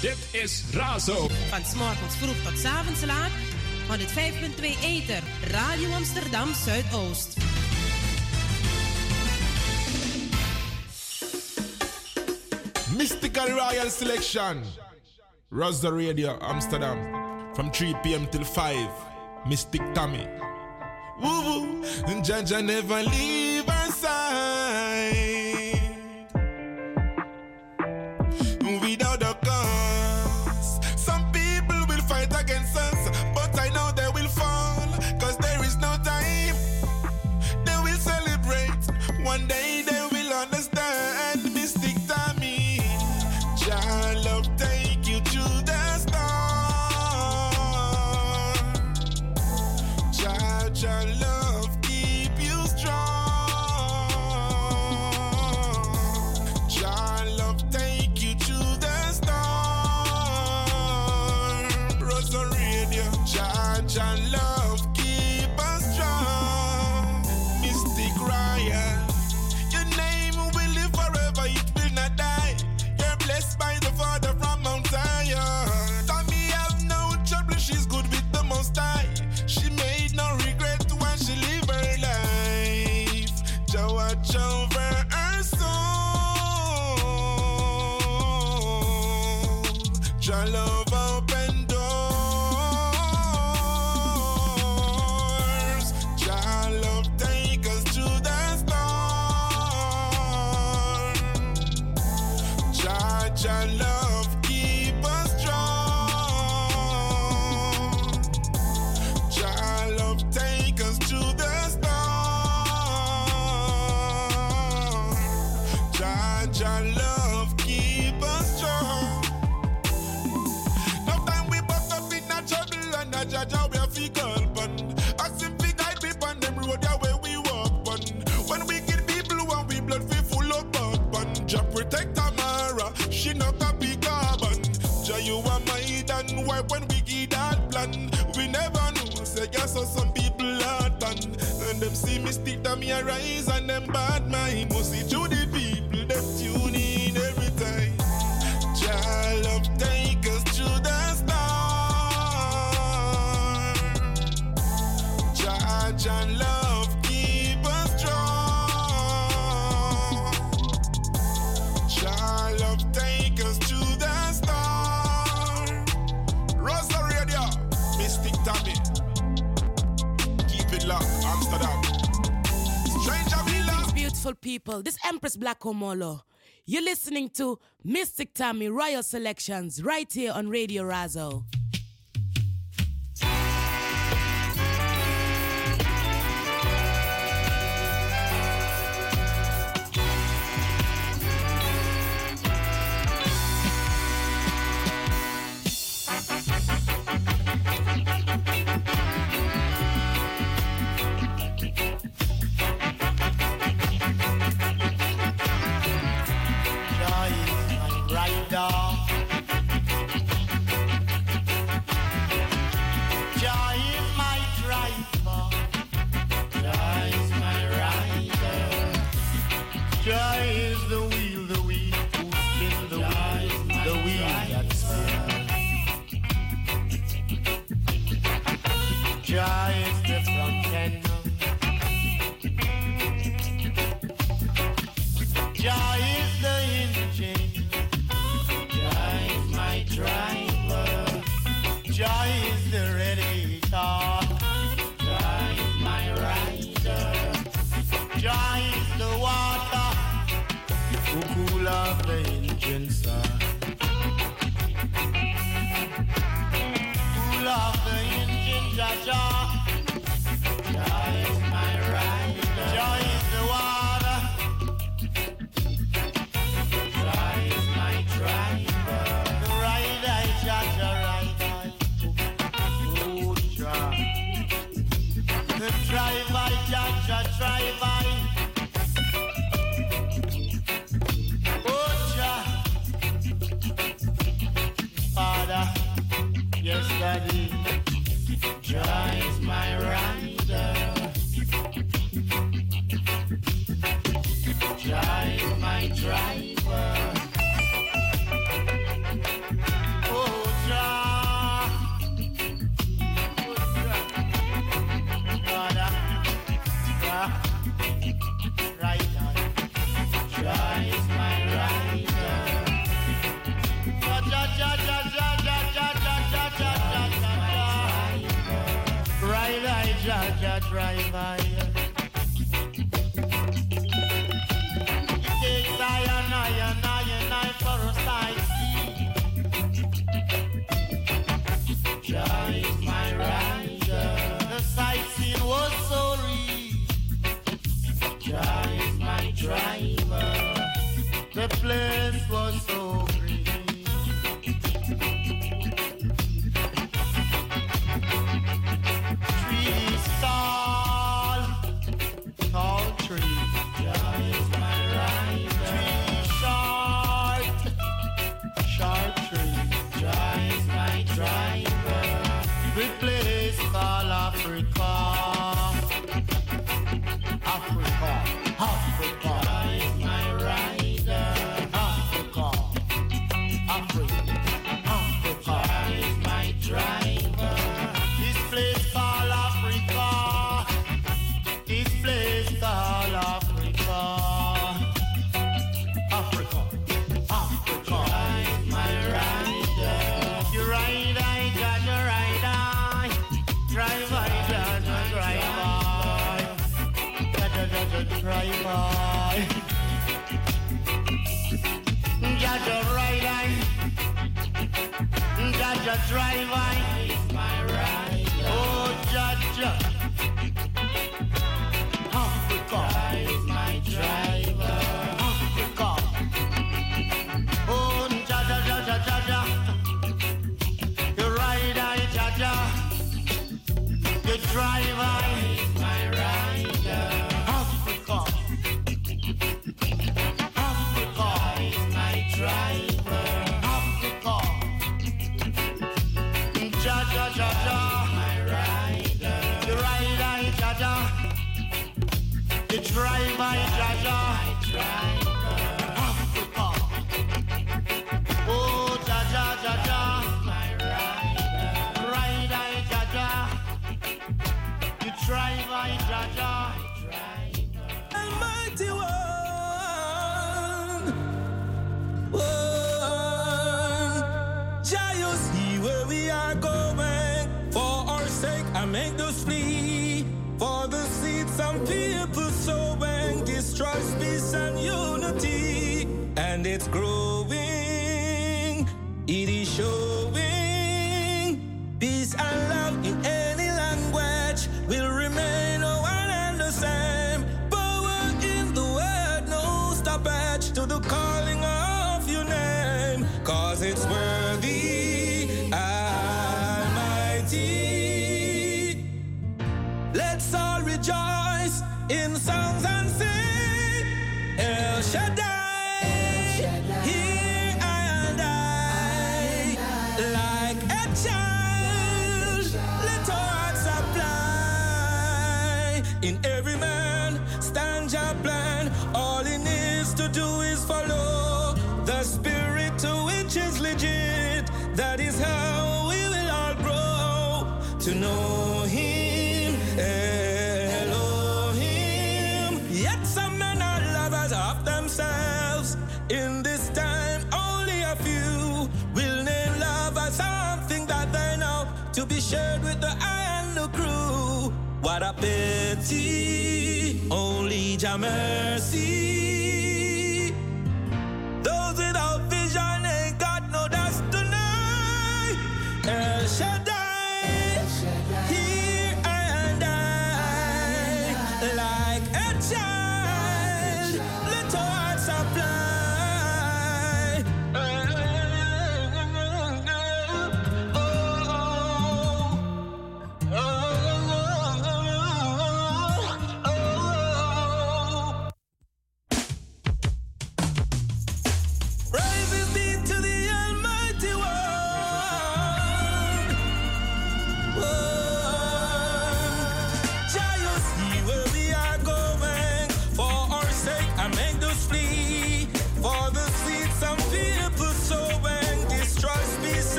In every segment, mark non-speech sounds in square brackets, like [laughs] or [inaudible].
Dit is Razo. Van s'morgens vroeg tot s'avonds laat. 105.2 Eter. Radio Amsterdam Zuidoost. Mystical Royal Selection. Razo Radio Amsterdam. From 3 p.m. till 5. Mystic Tommy. Woo woo. Jaja never leave. people. This Empress Black Omolo. You're listening to Mystic Tammy Royal Selections right here on Radio Razo. eyes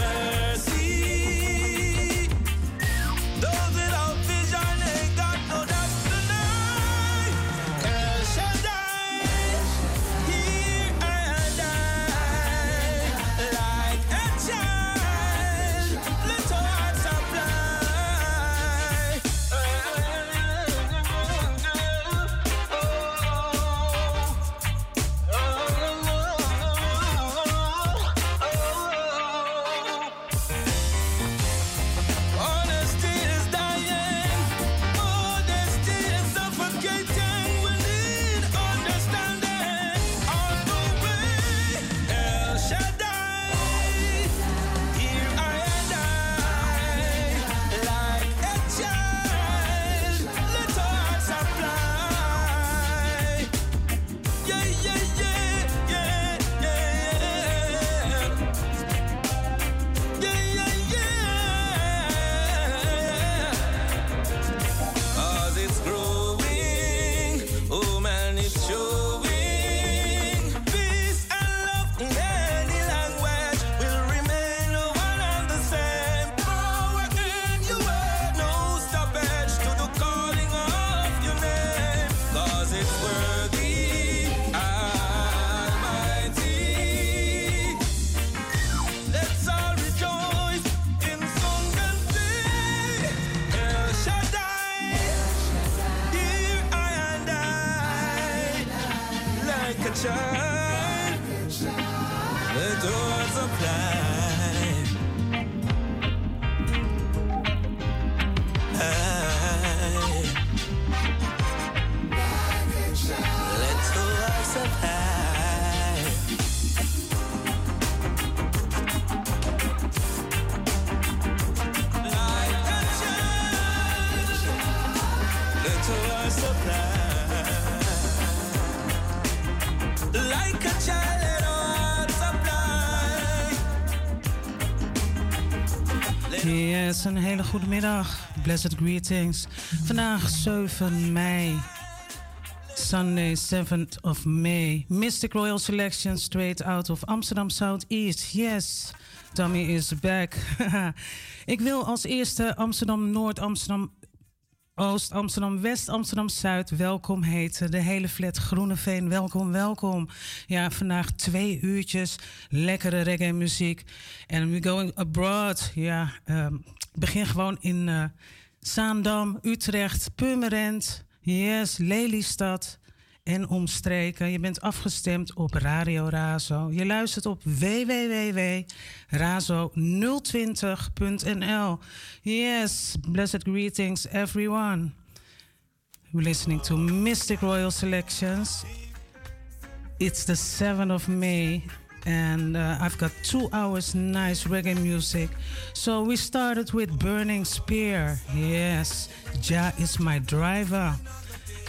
your Een hele goede middag. Blessed greetings. Vandaag 7 mei. Sunday 7th of May. Mystic Royal Selection straight out of Amsterdam Southeast. Yes, Tommy is back. [laughs] Ik wil als eerste Amsterdam Noord, Amsterdam Oost, Amsterdam West, Amsterdam Zuid welkom heten. De hele flat Groeneveen, welkom, welkom. Ja, vandaag twee uurtjes lekkere reggae muziek. En we going abroad. Ja, ik begin gewoon in eh, Zaandam, Utrecht, Purmerend, yes, Lelystad en omstreken. Je bent afgestemd op Radio Razo. Je luistert op www.razo020.nl. Yes, blessed greetings everyone. We're listening to Mystic Royal Selections. It's the 7th of May, and uh, I've got two hours nice reggae music. So we started with Burning Spear. Yes, Jah is my driver.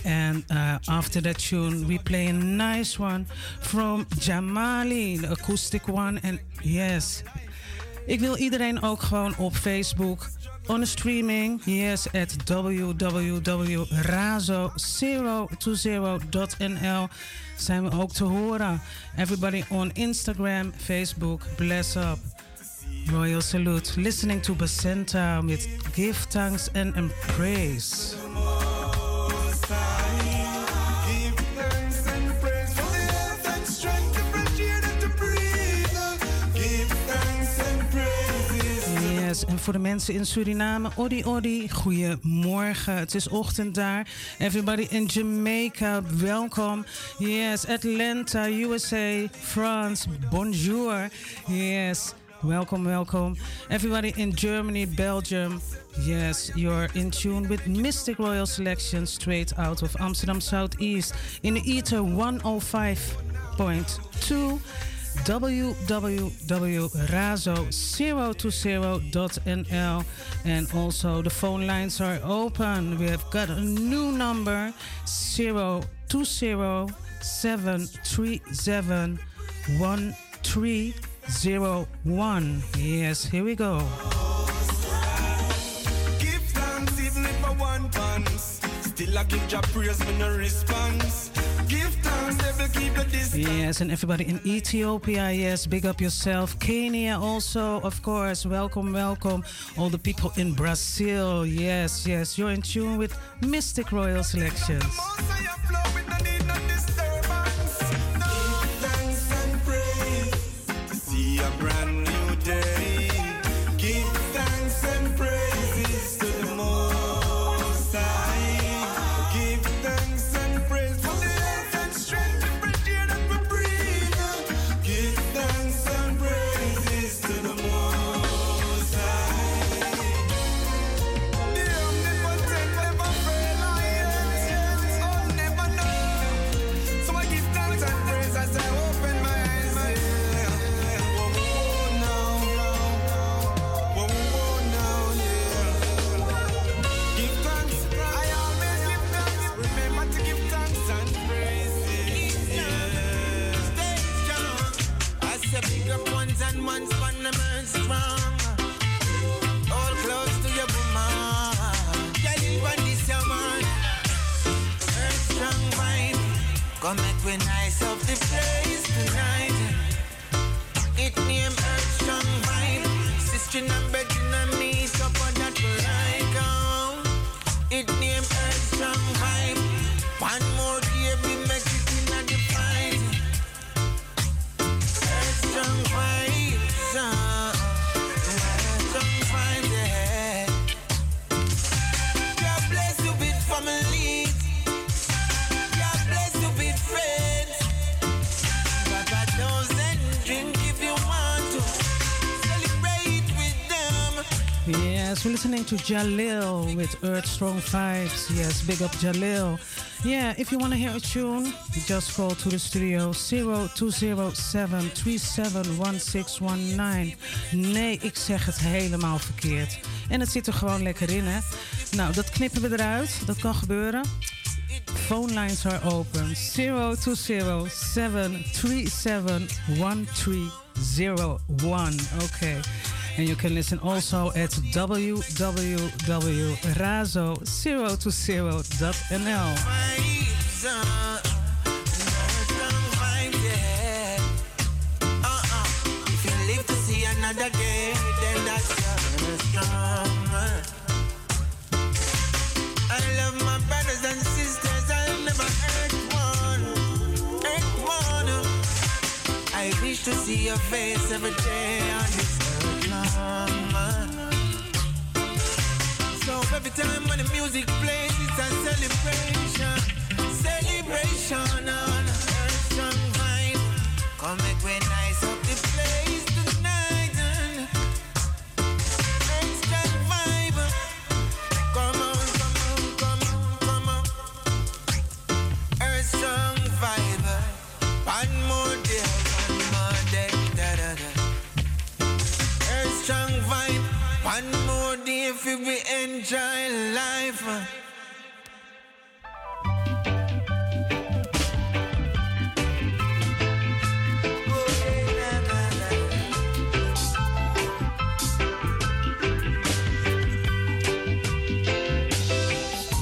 And uh, after that tune, we play a nice one from Jah Mali, the acoustic one. And yes, ik wil iedereen ook gewoon op Facebook on the streaming. Yes, at www.razo020.nl zijn we ook te horen. Everybody on Instagram, Facebook, bless up. Royal salute. Listening to Basenta with give thanks and, praise. En voor de mensen in Suriname, Odi Odi, goedemorgen. Het is ochtend daar. Everybody in Jamaica, welkom. Yes, Atlanta, USA, France, bonjour. Yes, welcome, welcome. Everybody in Germany, Belgium. Yes, you're in tune with Mystic Royal Selection straight out of Amsterdam Southeast in the Ether 105.2 www.razo020.nl and also the phone lines are open. We have got a new number 020-737-1301. Yes, here we go. Give thanks even if I want pants. Still I give your praise me no response. Yes, and everybody in Ethiopia, yes, big up yourself. Kenya also, of course, welcome, welcome. All the people in Brazil, yes, yes, you're in tune with Mistic Royal Selections. Listening to Jalil with Earth Strong Vibes. Yes, big up Jalil. Yeah, if you want to hear a tune, just call to the studio 0207371619. Nee, ik zeg het helemaal verkeerd. En het zit er gewoon lekker in, hè? Nou, dat knippen we eruit. Dat kan gebeuren. Phone lines are open. 0207371301. Okay. And you can listen also at www.razo020.nl. another day, then that's strong. I love my brothers and sisters, I'll never hurt one, hurt one. I wish to see your face every day on this so every time when the music plays, it's a celebration, celebration on we enjoy life.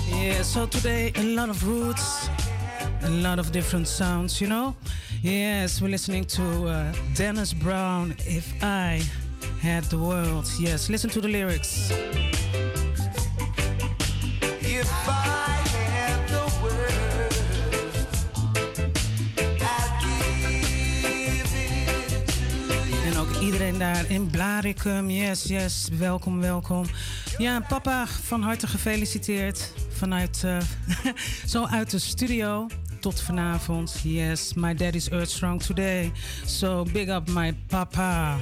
Yeah, so today a lot of roots, a lot of different sounds, you know? Yes, we're listening to uh, Dennis Brown, If I had the world. Yes, listen to the lyrics. Iedereen daar in Blaricum. Yes, yes, welkom, welkom. Ja, papa, van harte gefeliciteerd. Vanuit, uh, [laughs] zo uit de studio tot vanavond. Yes, my daddy's earth strong today. So big up my papa.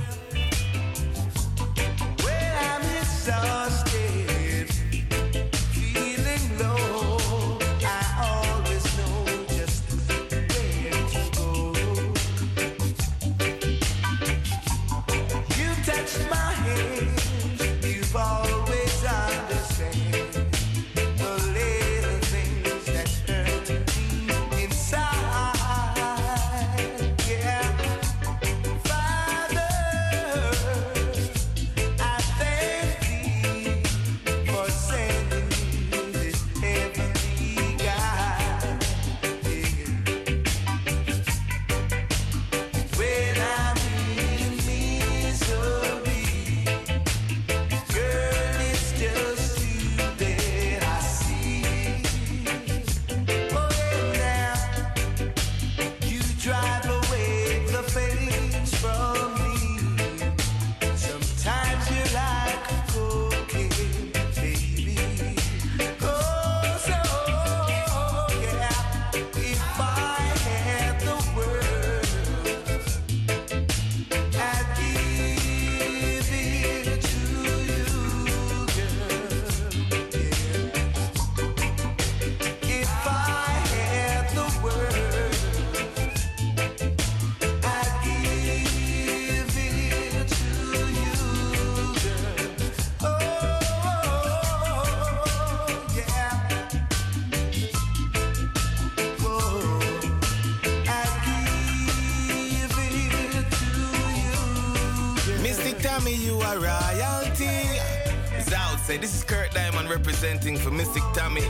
For Mystic Tommy,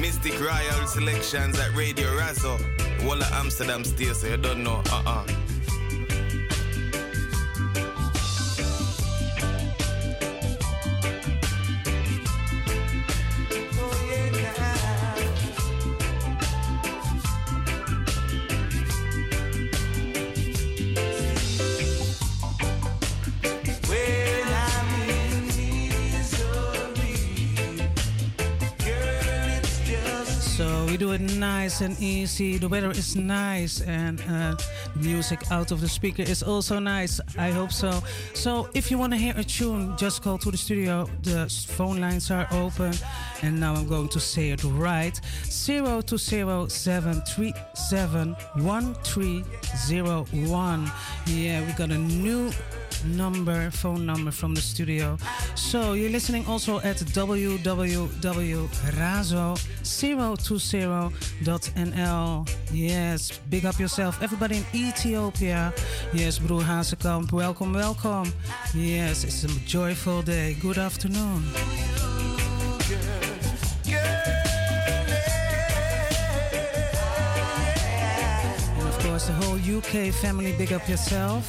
Mistic Royal Selections at Radio Razo. Walla Amsterdam still, so you don't know. Uh uh. Nice and easy. The weather is nice and uh, music out of the speaker is also nice. I hope so. So if you want to hear a tune, just call to the studio. The phone lines are open. And now I'm going to say it right. 0207371301. Yeah, we got a new number, phone number from the studio. So you're listening also at www.razo020.nl. Yes, big up yourself. Everybody in Ethiopia. Yes, Broer Hazekamp, welcome, welcome. Yes, it's a joyful day. Good afternoon. And of course, the whole UK family, big up yourself.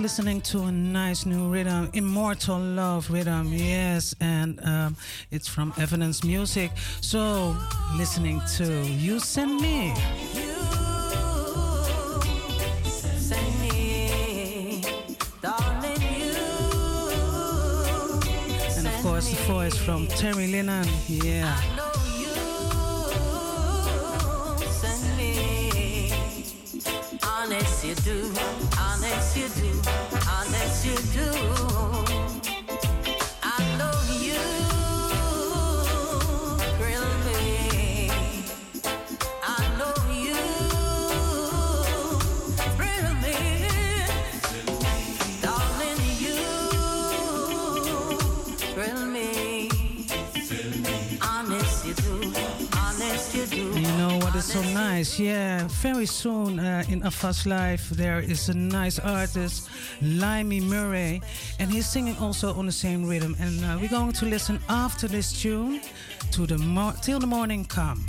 Listening to a nice new rhythm, Immortal Love rhythm. Yes, and um, it's from Evidence Music. So, listening to You Send Me. And of course, the voice from Terry Linen. Yeah. Honest you do, honest you do, honest you do. Nice. Yeah, very soon uh, in AFAS Live there is a nice artist, Lymie Murray, and he's singing also on the same rhythm. And uh, we're going to listen after this tune to the till the morning come.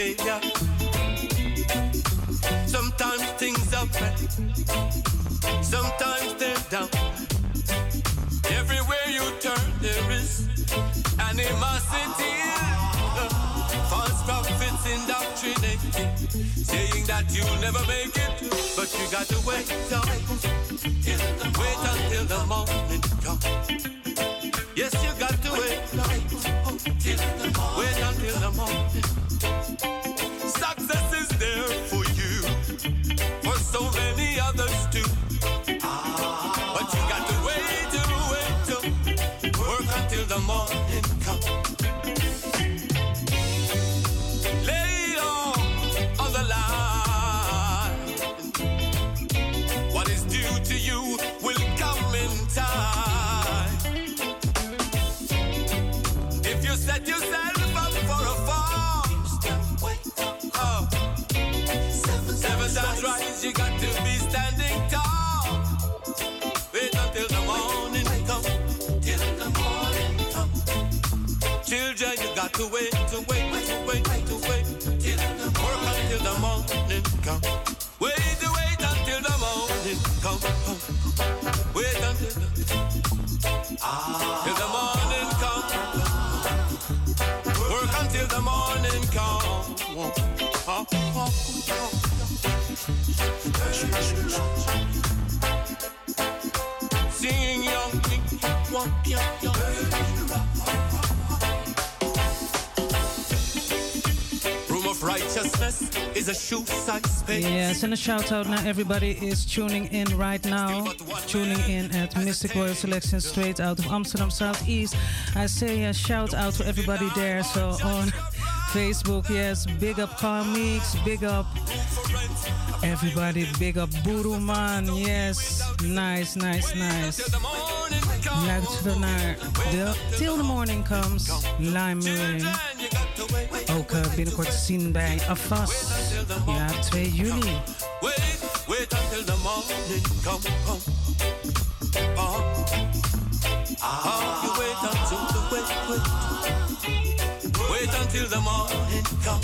Failure. Sometimes things are right, sometimes they're down. Everywhere you turn, there is animosity. False prophets indoctrinating, saying that you'll never make it, but you got to wait till, wait until the morning got to wait, to wait, to wait, to wait. Work until the morning come. Wait, to wait until the morning come. Wait until the, ah. till the morning come. Work until the morning come. Oh, oh, oh. Sing young, young, Room Yes, and a shout out now. Everybody is tuning in right now. Tuning in at Mistic Royal Selection straight out of Amsterdam Southeast. I say a shout out to everybody there. So on [laughs] Facebook, yes, big up Carmix, big up everybody, big up Buruman. Yes, nice, nice, nice. Luister naar de Till the Morning Comes, Lime Rain. Ook eh, binnenkort te zien bij Afas. Ja, 2 juli. Wait, wait until the morning come, come. Oh, oh you wait until the wait, wait. Wait until the morning come,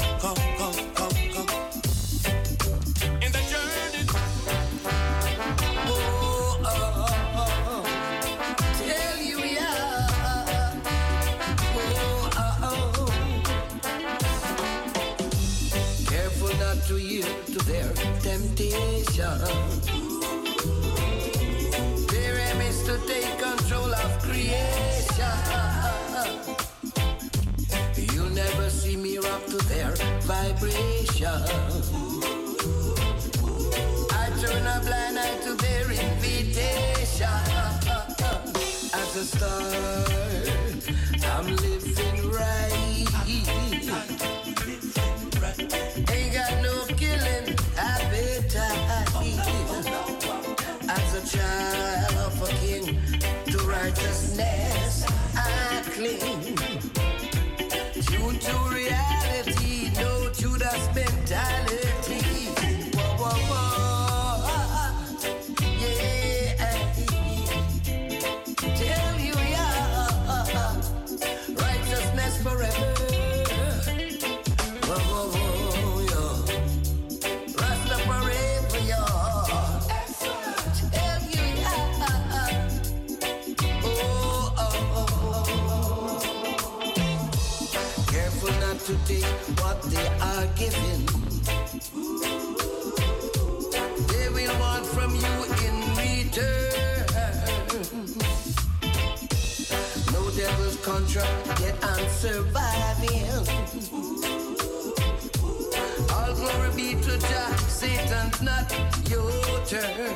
it's not your turn.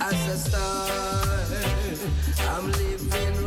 As a star, I'm living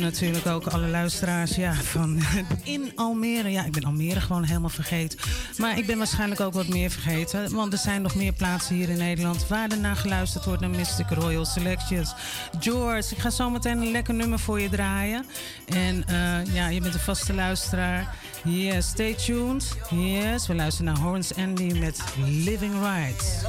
en natuurlijk ook alle luisteraars ja, van [laughs] in Almere. Ja, ik ben Almere gewoon helemaal vergeten. Maar ik ben waarschijnlijk ook wat meer vergeten. Want er zijn nog meer plaatsen hier in Nederland waar er naar geluisterd wordt naar Mystic Royal Selections. George, ik ga zo meteen een lekker nummer voor je draaien. En eh, ja, je bent een vaste luisteraar. Yes, stay tuned. Yes, we luisteren naar Horns Andy met Living Right.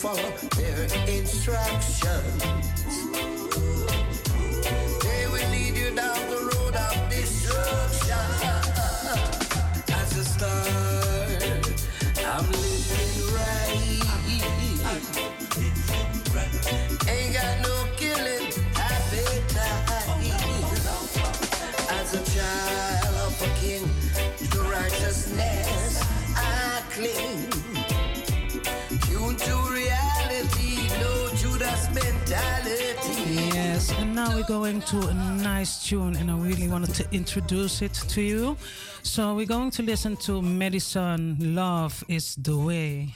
follow their instructions. we're going to a nice tune, and I really wanted to introduce it to you. So, we're going to listen to Medicine Love is the Way.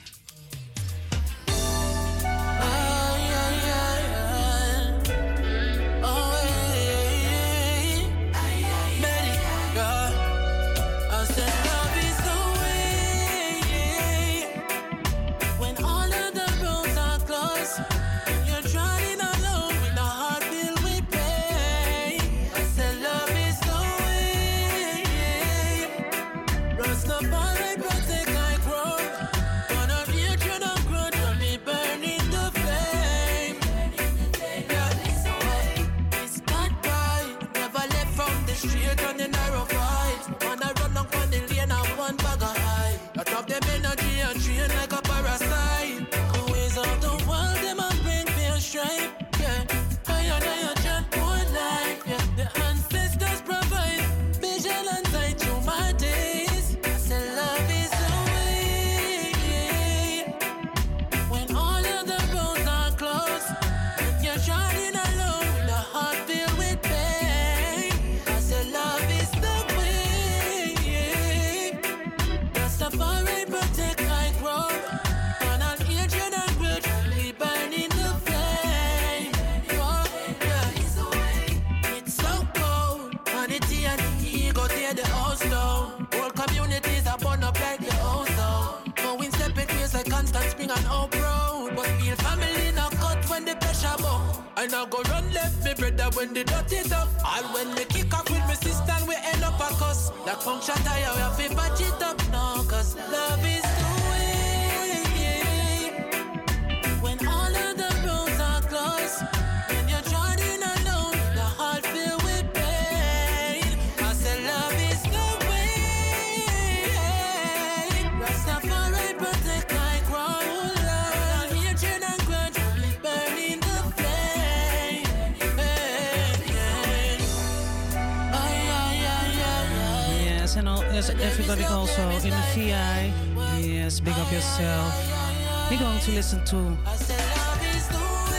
to listen to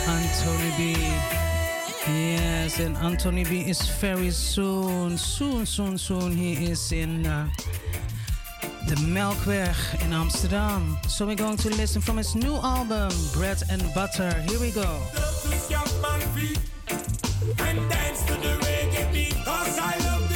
Anthony B. Yes, and Anthony B is very soon, soon, soon, soon. He is in uh, the Melkweg in Amsterdam. So we're going to listen from his new album, Bread and Butter. Here we go. and dance to the reggae beat, cause I love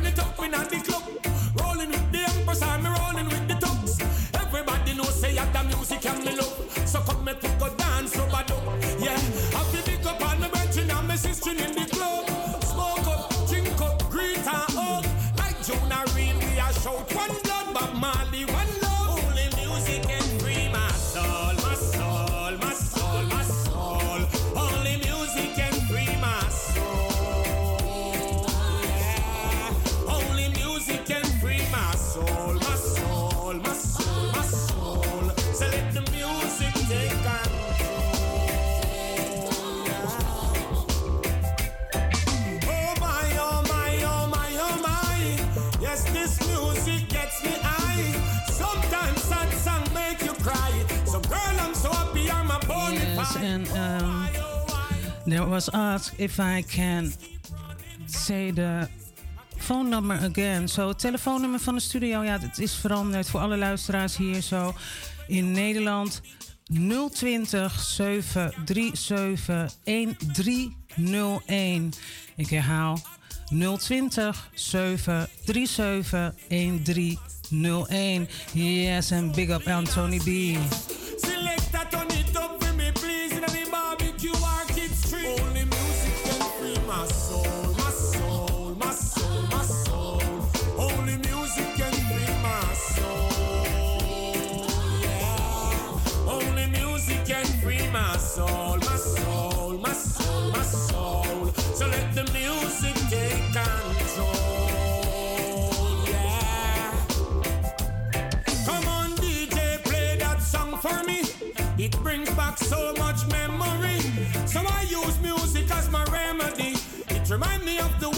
show. was asked if I can say the phone number again. Zo, so, het telefoonnummer van de studio, ja, het is veranderd voor alle luisteraars hier zo in Nederland. 020 737 1301. Ik herhaal 020 737 1301. Yes, and big up Anthony B. my soul, my soul, my soul, my soul. So let the music take control. Yeah. Come on, DJ, play that song for me. It brings back so much memory. So I use music as my remedy. It me of the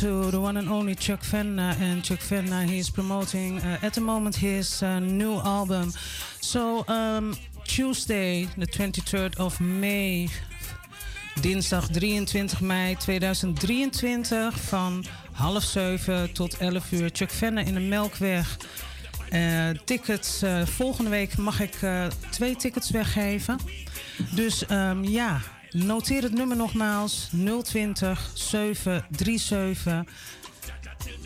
to the one and only Chuck Fenna. And Chuck Fenna, is promoting uh, at the moment his uh, new album. So, um, Tuesday, the 23rd of May, dinsdag 23 mei 2023, van half zeven tot 11 uur. Chuck Fenna in de Melkweg. Uh, tickets, volgende week mag ik twee tickets weggeven. Dus um, ja, noteer het nummer nogmaals: 020 737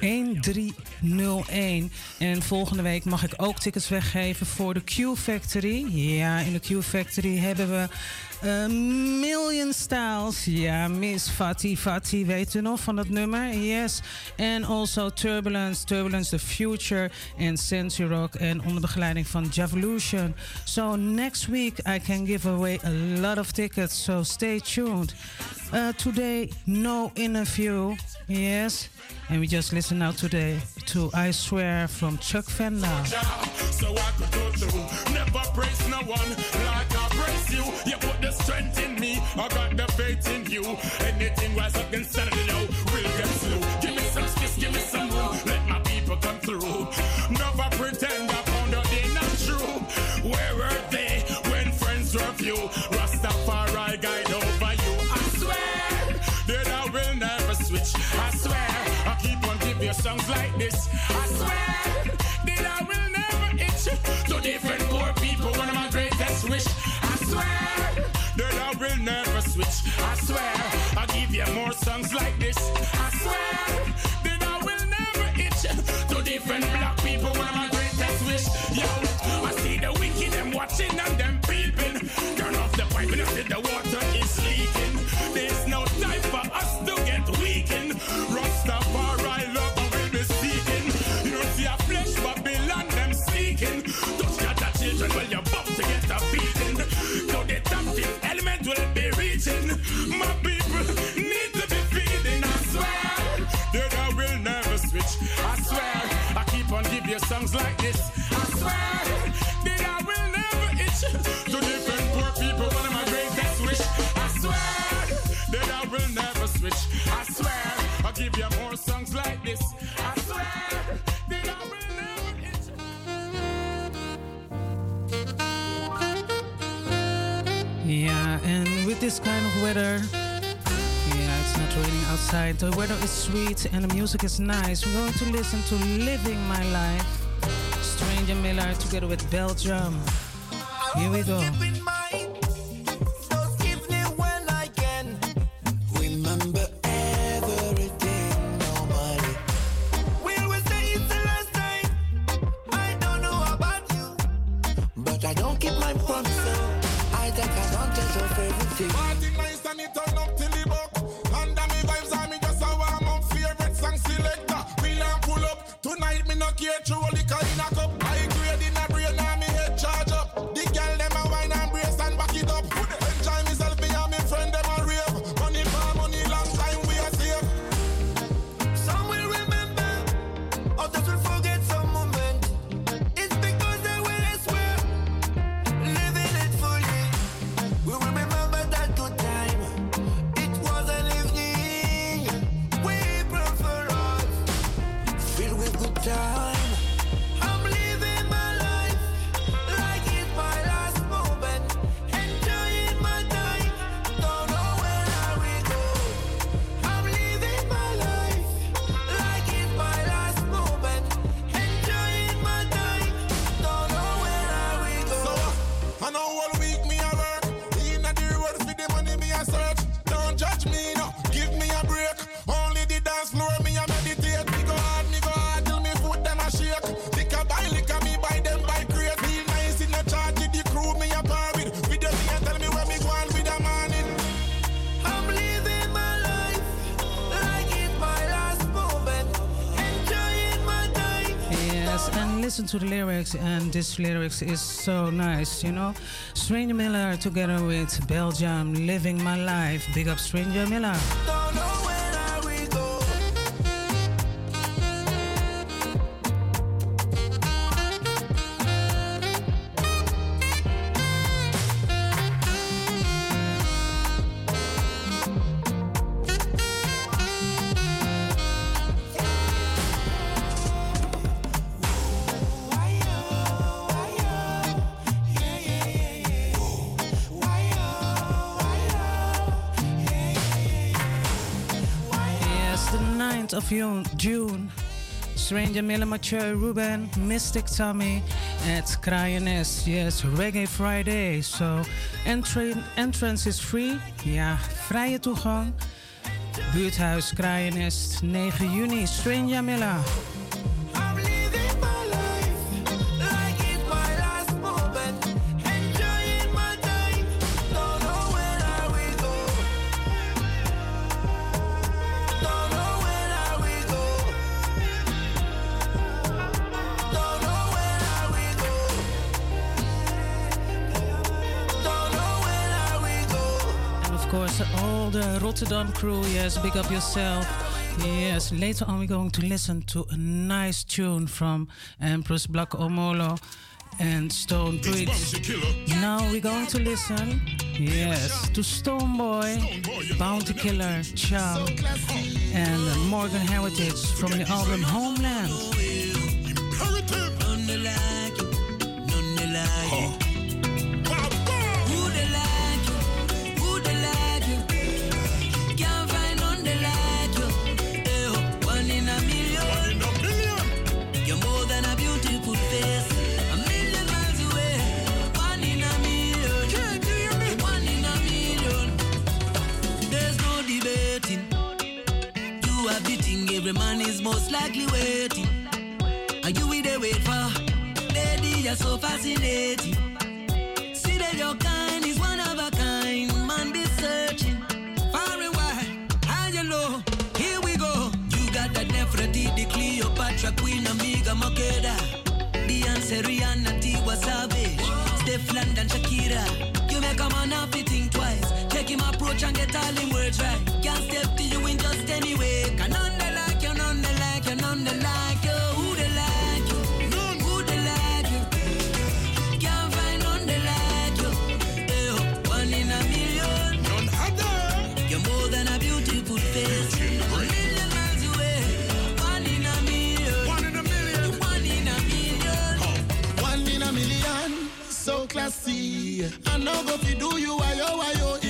1301. En volgende week mag ik ook tickets weggeven voor de Q Factory. Ja, in de Q Factory hebben we A million styles. Ja, Miss Fatty Fatty, weet u nog van dat nummer? Yes. And also Turbulence, Turbulence The Future en Sensory Rock. En onder begeleiding van Javolution. So next week I can give away a lot of tickets. So stay tuned. Uh, today, no interview. Yes. And we just listen now today to I Swear from Chuck Fender. So I could through, never praise no one like I praise. You I got the faith in you. Anything was up of the low, will get slow. Give me some space, give me some room, let my people come through. Never pretend I found out they not true. Where were they when friends were few? Rastafari guide over you. I swear that I will never switch. I swear I keep on giving songs like this. I swear I'll give you more songs like this. I swear My people need to be feeding. I swear I swear I keep on you songs like this. I swear weather, yeah, it's not raining outside. The weather is sweet and the music is nice. We're going to listen to Living My Life, Stranger Miller together with Belgium. Here we go. And this lyrics is so nice, you know. Stranger Miller together with Belgium, Living My Life. Big up Stranger Miller. Stranger Miller, Mature, Ruben, Mystic Tommy at Kraaienest. Yes, Reggae Friday. So, entry, entrance is free. Ja, vrije toegang. Buurthuis Kraaienest, 9 juni. Stranger Miller. Course, all the Rotterdam crew, yes, big up yourself. Yes, later on we're going to listen to a nice tune from Empress Black Omolo and Stone Bridge. Now we're going to listen, yes, to Stonebwoy, Bounty Killer, Charm, and Morgan Heritage from the album Homeland. None every man is most likely waiting. Are you with the wait for? Lady, you're so fascinating. See that your kind is one of a kind. Man, be searching far and wide, high and low. Here we go. You got that Nefertiti, Cleopatra, Queen Amiga, Makeda, Beyonce, Rihanna, Tiwa Savage, Stefflon Don, Shakira. You make a man have to think twice. Take him approach and get all him words right. Can't step to you in just any way. Can none classy. I know go fi do you why oh, yo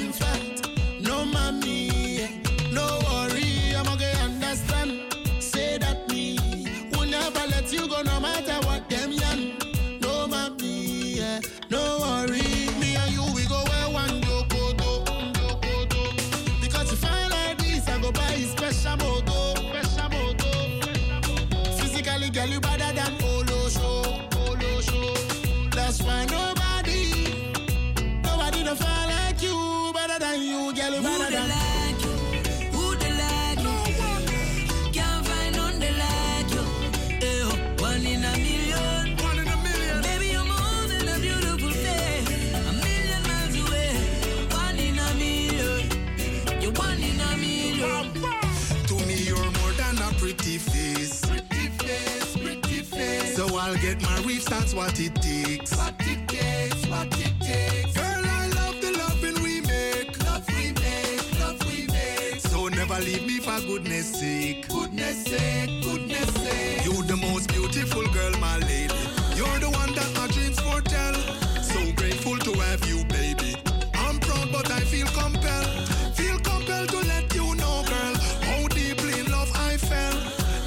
that's what it takes. What it takes, what it takes. Girl, I love the loving we make. Love we make, love we make. So never leave me for goodness sake. Goodness sake, goodness sake. You the most beautiful girl, my lady. You're the one that my dreams foretell. So grateful to have you, baby. I'm proud, but I feel compelled. Feel compelled to let you know, girl, how deeply in love I fell.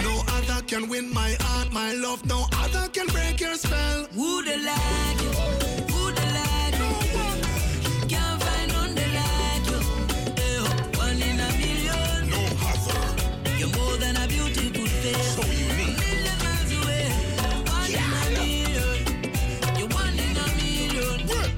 No other can win my spell. Who they like you? Who they like you? Can't find none they like you. Eh, oh, one in a million. No other. You're more than a beautiful face. So unique. A million miles away. One in a million. You're one in a million. Well,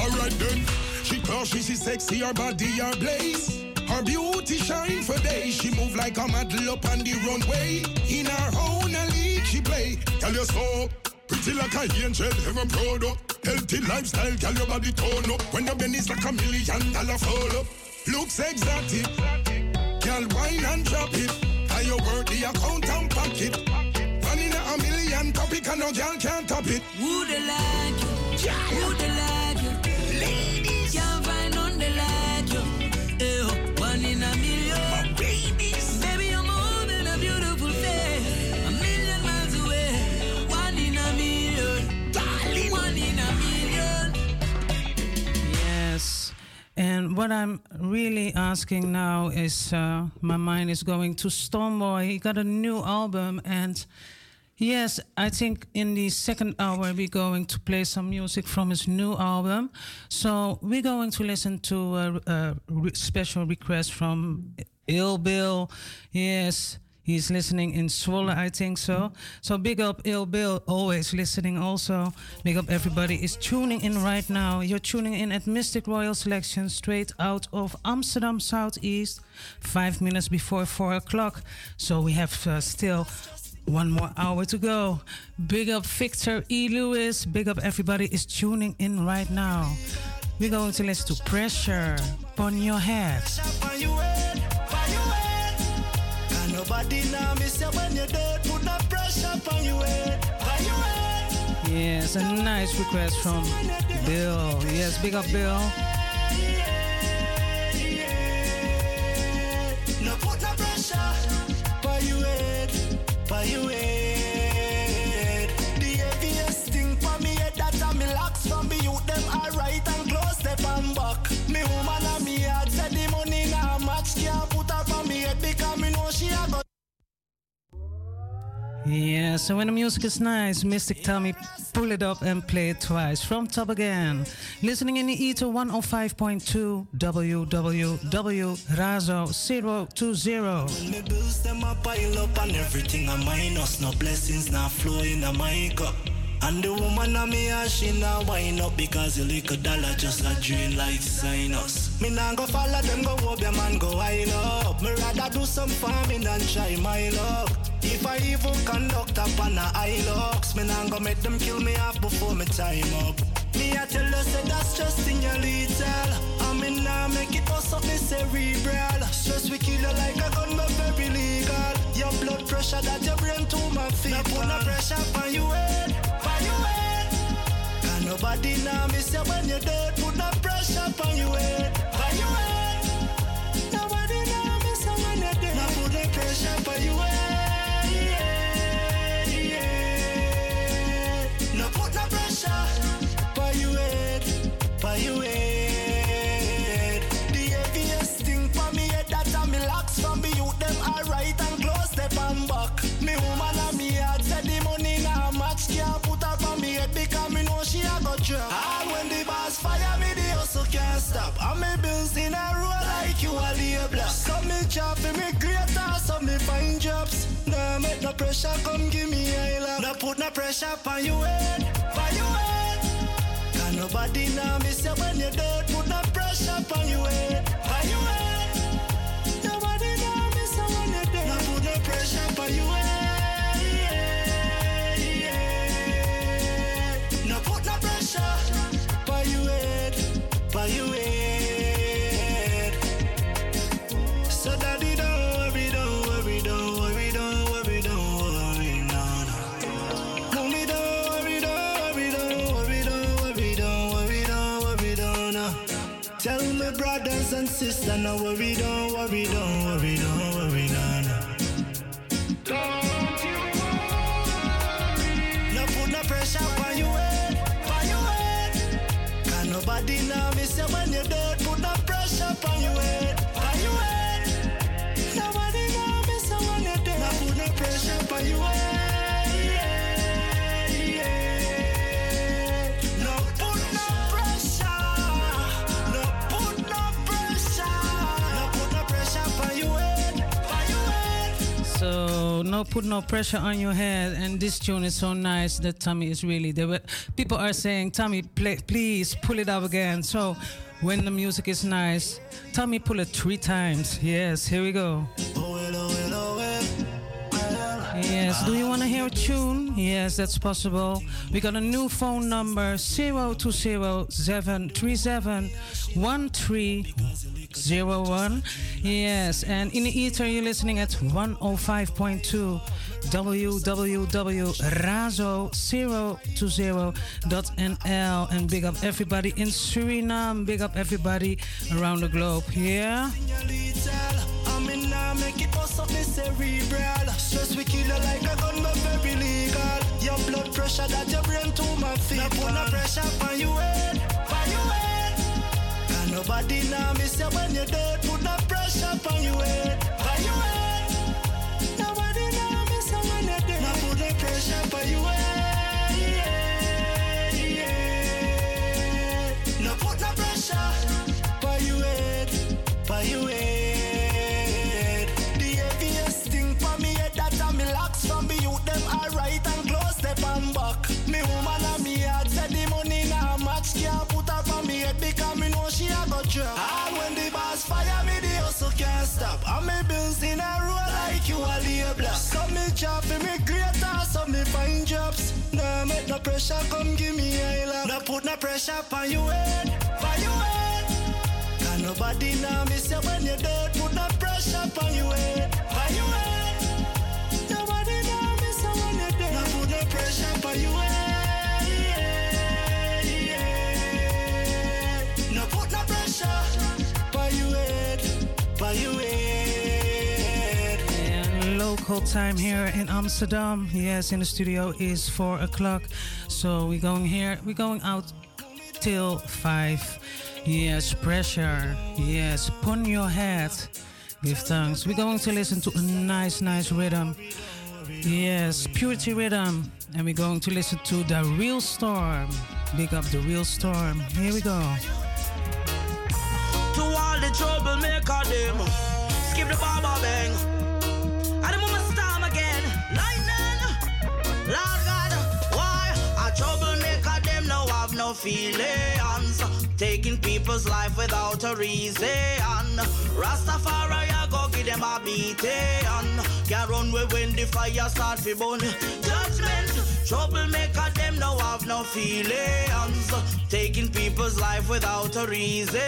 alright then. She class, she sexy, her body her blaze. Her beauty shine for days. She move like a model up on the runway. In her own league she play. Tell you so. Pretty like a angel, ever proud up. Healthy lifestyle, girl, your body tone up. When your is like a million dollar fall up. Looks exotic. Girl, wine and drop it. How you work the account and pocket. One in a million topic and no girl can't top it. They like you? Who they what I'm really asking now is uh, my mind is going to Stonebwoy. He got a new album, and yes, I think in the second hour we're going to play some music from his new album. So we're going to listen to a, a special request from Ill Bill. Yes. He's listening in Zwolle, I think so. So big up Il Bill, always listening also. Big up everybody is tuning in right now. You're tuning in at Mistic Royal Selection straight out of Amsterdam Southeast, five minutes before four o'clock. So we have uh, still one more hour to go. Big up Victor E. Lewis. Big up everybody is tuning in right now. We're going to listen to Pressure on Your Head. Nobody now miss you when you're dead? Put the pressure on your head, on your head. Yes, a nice request from Bill. Yes, big up Bill. No put no pressure on your head, on your head. The heaviest thing for me head that I'm relax from me youth them alright and close step and back. Me woman Yeah, so when the music is nice, Mystic tell me pull it up and play it twice from top again. Listening in the ether 105.2 www Razo 020. Me bills them a pile up and everything a minus. No blessings now flow in a my. And the woman a me a she now wind up because the little dollar just a drain like sinus. Me nah go follow them go up your man go wind up. Me rather do some farming than try my luck. If I even conduct up on a Hilux, me nah go make them kill me off before me time up. Me I tell you say that's just in your little. I mean now make it bust up me cerebral. Stress we kill you like a gun but very legal. Your blood pressure that your brain to my feet. Now put no pressure on on your head. Nobody now miss you when you're dead. Put no pressure on your head, on your head. Nobody now miss you when you're dead. Now put no pressure on your head. yeah. Now put no pressure on your head, on your head. Fire me the hustle can't stop. And me bills in a row like you a label. So me job for me greater so me find jobs. Nah make no pressure come give me a love. No put no pressure on your head, on your head. Can nobody now miss you when you're dead. Put no pressure on your head, on your head. Nobody now miss you when you're dead. Now put no pressure on your head. Sisters, no worry, don't worry, don't worry, don't worry, no, no. Don't you worry. No put no pressure on your head, on your head. Can nobody now miss you when you're dead. No put no pressure on your head. And this tune is so nice that Tommy is really there. People are saying, Tommy, play, please pull it up again. So when the music is nice, Tommy pull it three times. Yes, here we go. Yes, do you want to hear a tune? Yes, that's possible. We got a new phone number 020-737-1301. Yes, and in the ether you're listening at 105.2 www.razo020.nl and big up everybody in Suriname, big up everybody around the globe. Yeah? Your blood pressure that your brain to my feet. Now put no pressure on head, on head. Nobody now miss you when you dirt. Put the pressure on your head, on your head. Nobody now miss you when you dirt. Now put the pressure on your head, yeah, yeah. Now put the pressure on your head, on your head. Stop. And me bills in a row like you a label. So me job for me greater so me find jobs. Nah make no pressure come give me a love. Nah put no pressure on you head, for you head. Cause nobody now miss you when you dirt. Put no pressure on you head, for you head. Nobody now miss you when you dirt. Now put no pressure on you head, local time here in Amsterdam. Yes, in the studio is four o'clock. So we're going here. We're going out till five. Yes, pressure. Yes, put your head. Give thanks. We're going to listen to a nice, nice rhythm. Yes, purity rhythm. And we're going to listen to the real storm. Big up the real storm. Here we go. To all the troublemaker them. Skip the bomber bang. And the moment storm again. Lightning. Lord God Why A troublemaker them now have no feelings Taking people's life without a reason. Rastafari I go give them a beating. Can't run away when the fire start fi burn. Judgment Troublemaker them now have no feelings. Taking people's life without a reason.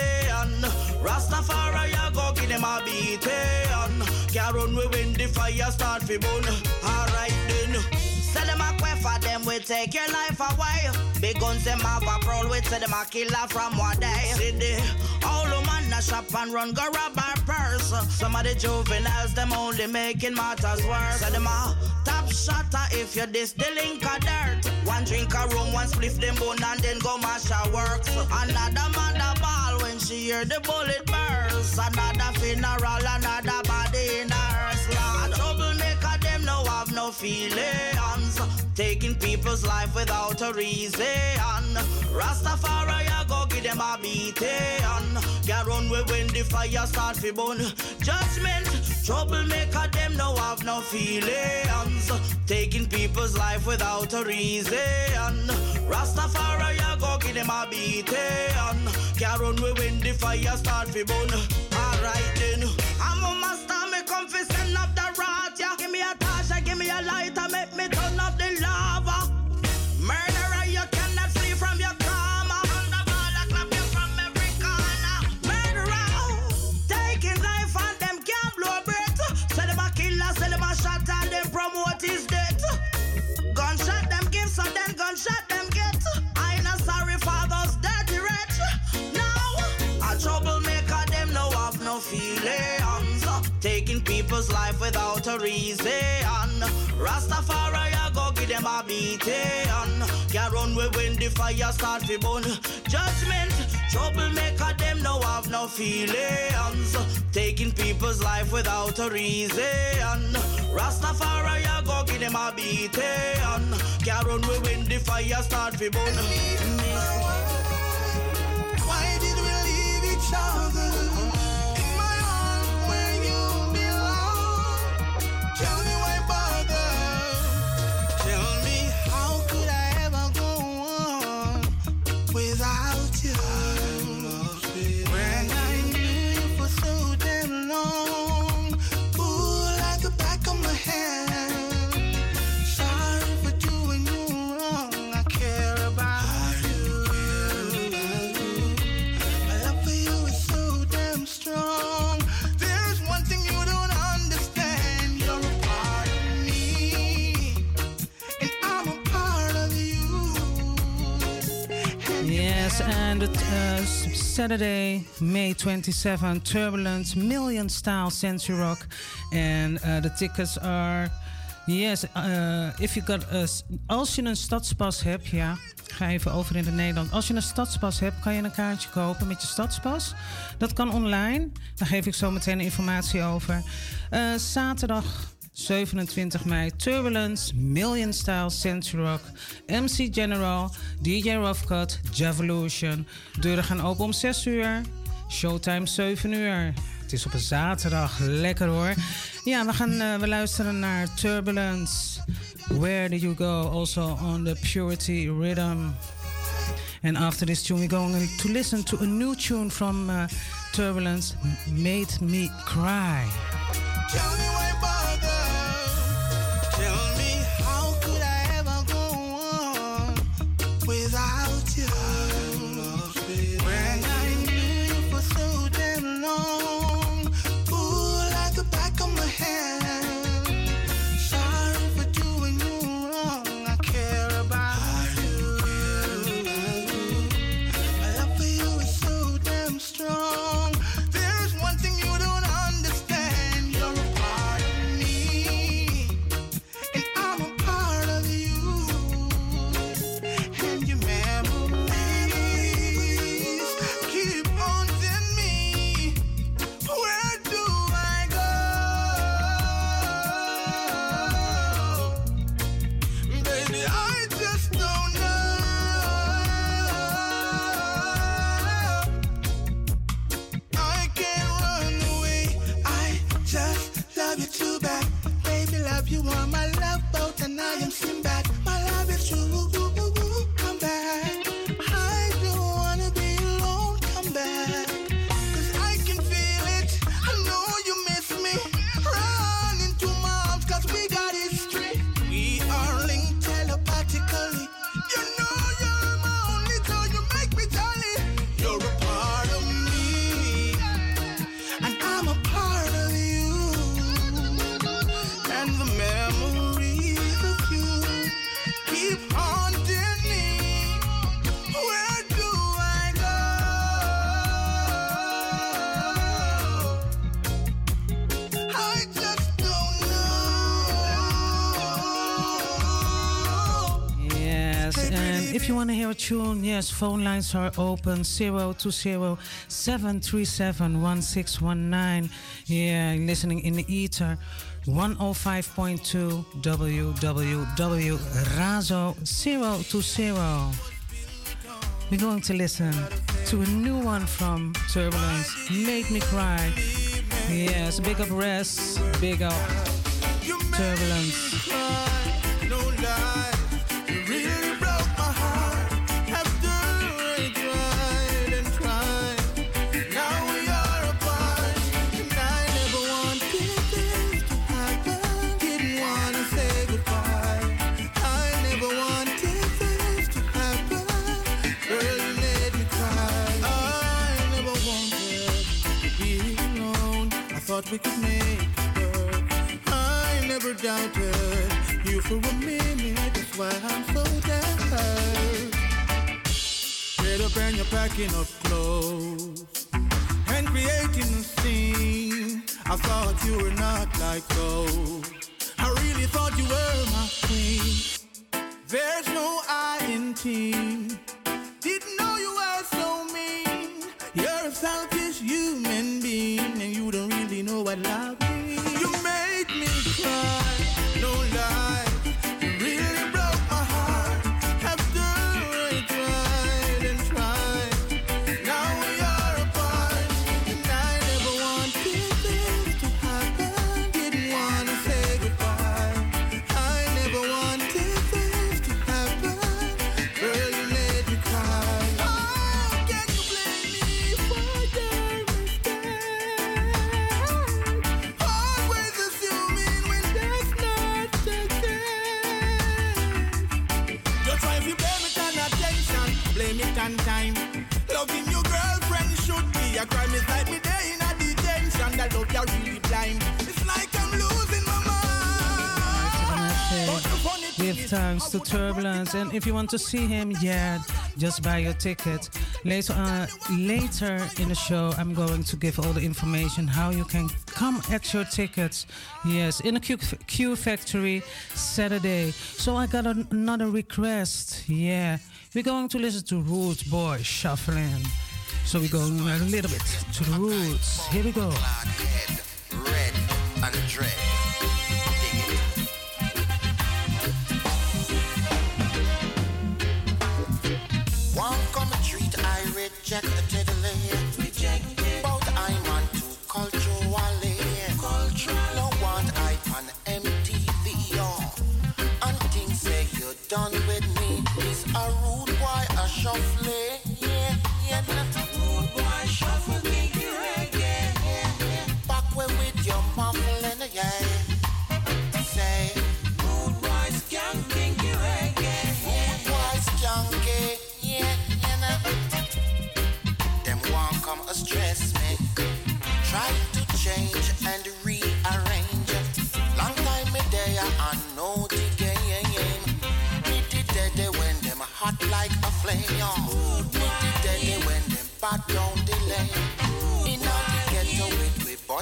Rastafari I go give them a beating. Can't run away when the fire start fi burn. Alright then For them, we take your life away. Big guns them have a prowl, we say them a killer from one day. All the man a shop and run, go rob our purse. Some of the juveniles, them only making matters worse. Say them a top shotter if you this the link of dirt. One drink a rum, one spliff them bone and then go mash her works. Another mother ball when she hear the bullet burst. Another funeral, another body in a hearse. Lord, troublemaker them no have no feelings. Taking people's life without a reason. Rastafari, I go give them a beating. Can't run away when the fire start fi burn. Judgment, troublemaker, them no have no feelings. Taking people's life without a reason. Rastafari, I go give them a beating. Can't run away when the fire start fi burn. Alright then, I'm a master, me come fi send up the rat, yeah. Give me a torch, give me a lighter, make me People's life without a reason. Rastafari, I go give them a beating. Can't run away when the fire start fi burn. Judgment, troublemaker, them no have no feelings. Taking people's life without a reason. Rastafari, I go give them a beating. Can't run away when the fire start fi burn. Why did we leave each other? En het uh, Saturday, May 27, Turbulence, Million Style Century Rock. And uh, eh, tickets are. Yes, uh, if you got als je een stadspas hebt, ja, ga even over in het Nederland. Als je een stadspas hebt, kan je een kaartje kopen met je stadspas. Dat kan online. Daar geef ik zo meteen informatie over. Uh, zaterdag 27 mei Turbulence, Million Style, Century MC General, DJ Roughcut, Javolution. Deuren gaan open om 6 uur, showtime 7 uur. Het is op een zaterdag, lekker hoor. Ja, we, gaan, eh, we luisteren naar Turbulence, Where Do You Go, also on the Purity Rhythm. And after this tune, we're going to listen to a new tune from eh, Turbulence, Made Me Cry. want to hear a tune? Yes, phone lines are open 020-737-1619. Yeah, listening in the ether 105.2 www.razo 020. We're going to listen to a new one from Turbulence, Made Me Cry. Yes, big up Rest, big up Turbulence. we could make it work. I never doubted you for a minute. That's why I'm so tired. Get up and you're packing up clothes and creating a scene. I thought you were. thanks to Turbulence. And if you want to see him, yeah, just buy your ticket. Later, uh, later in the show, I'm going to give all the information how you can come at your tickets. Yes, in the Q, Q Factory Saturday. So I got an, another request. Yeah, we're going to listen to Rude Boy Shuffling. So we're going a little bit to the roots. Here we go. Check the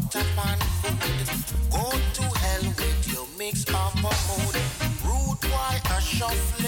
Mr. Fun Go to hell with your mix of a mood Rude boy, a shuffling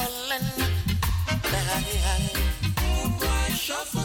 Shuffle.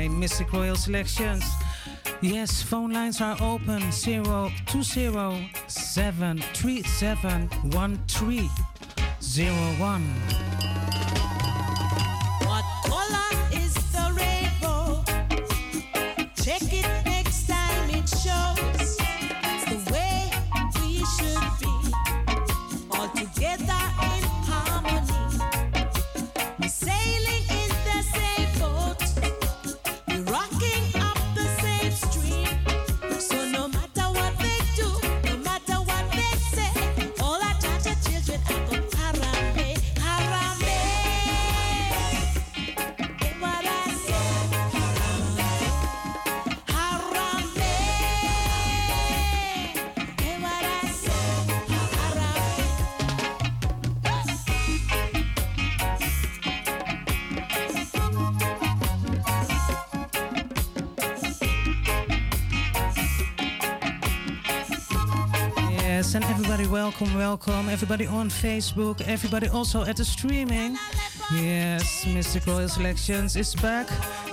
Bij Mistic Royal Selections. Yes, phone lines are open 0207371301. Welcome. Everybody on Facebook, everybody also at the streaming. Yes, Mistic Royal Selections is back.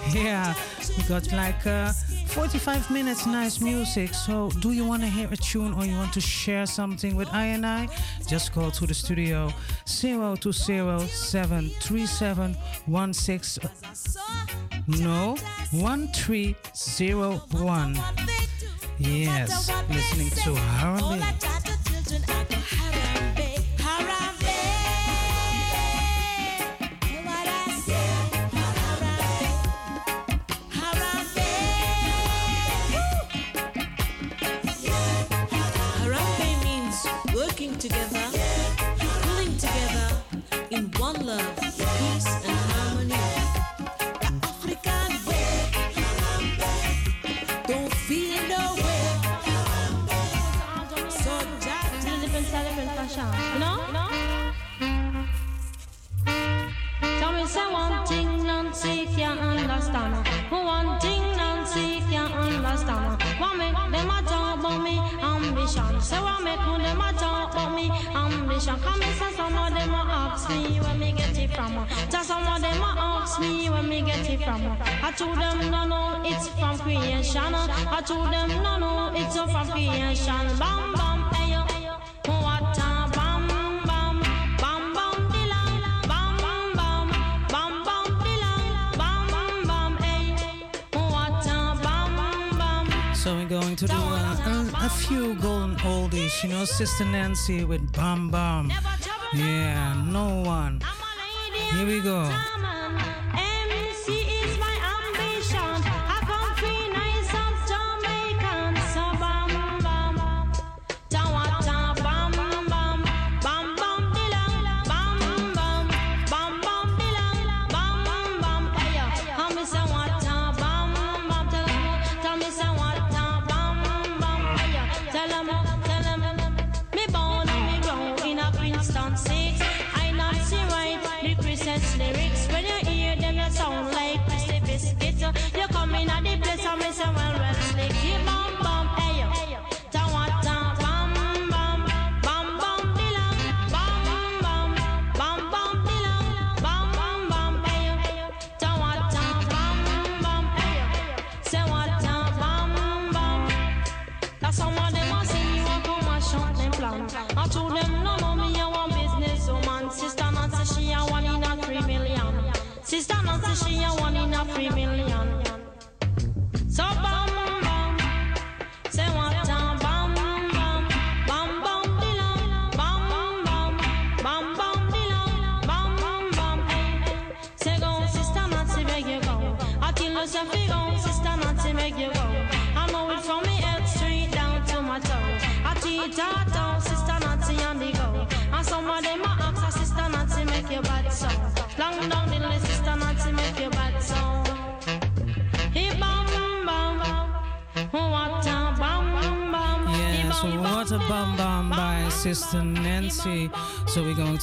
Yeah, we got like uh, 45 minutes nice music. So, do you want to hear a tune or you want to share something with I and I? Just call to the studio 02073716. No, 1301. Yes, listening to Harley. Told them no no it's from creation. I told them no no it's from creation. Bam bam ayo, what a bam bam bam bam bam bam bam bam dilang bam bam ay, what a bam bam. So we're going to do uh, a, a few golden oldies, you know, Sister Nancy with Bam Bam. Yeah, no one. Here we go.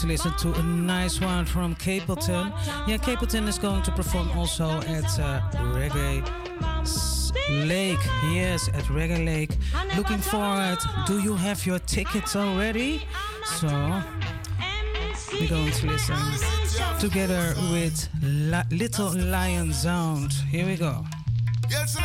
To listen to a nice one from Capleton. Yeah, Capleton is going to perform also at uh, Reggae Lake. Yes, at Reggae Lake. Looking forward. Do you have your tickets already? So We're going to listen together with La- Little Lion Sound. Here we go. Yes,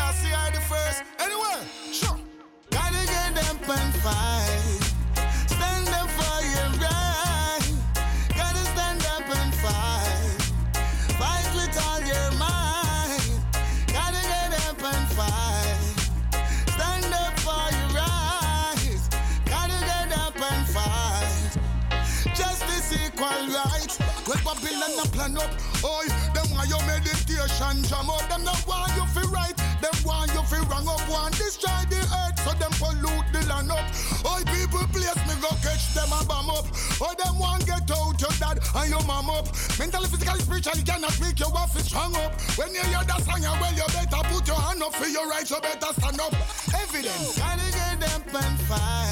plan up. Oi, them want your meditation jam up. Them not want you fi right. Them want you fi wrong up. Want destroy the earth so them pollute the land up. Oi, people place me go catch them and bomb up. Oi, them want get out your dad and your mom up. Mentally, physically, spiritually cannot make your wife strong up. When you hear that song, well, you better put your hand up for your right. You better stand up. Evidence. Gotta get them and fight.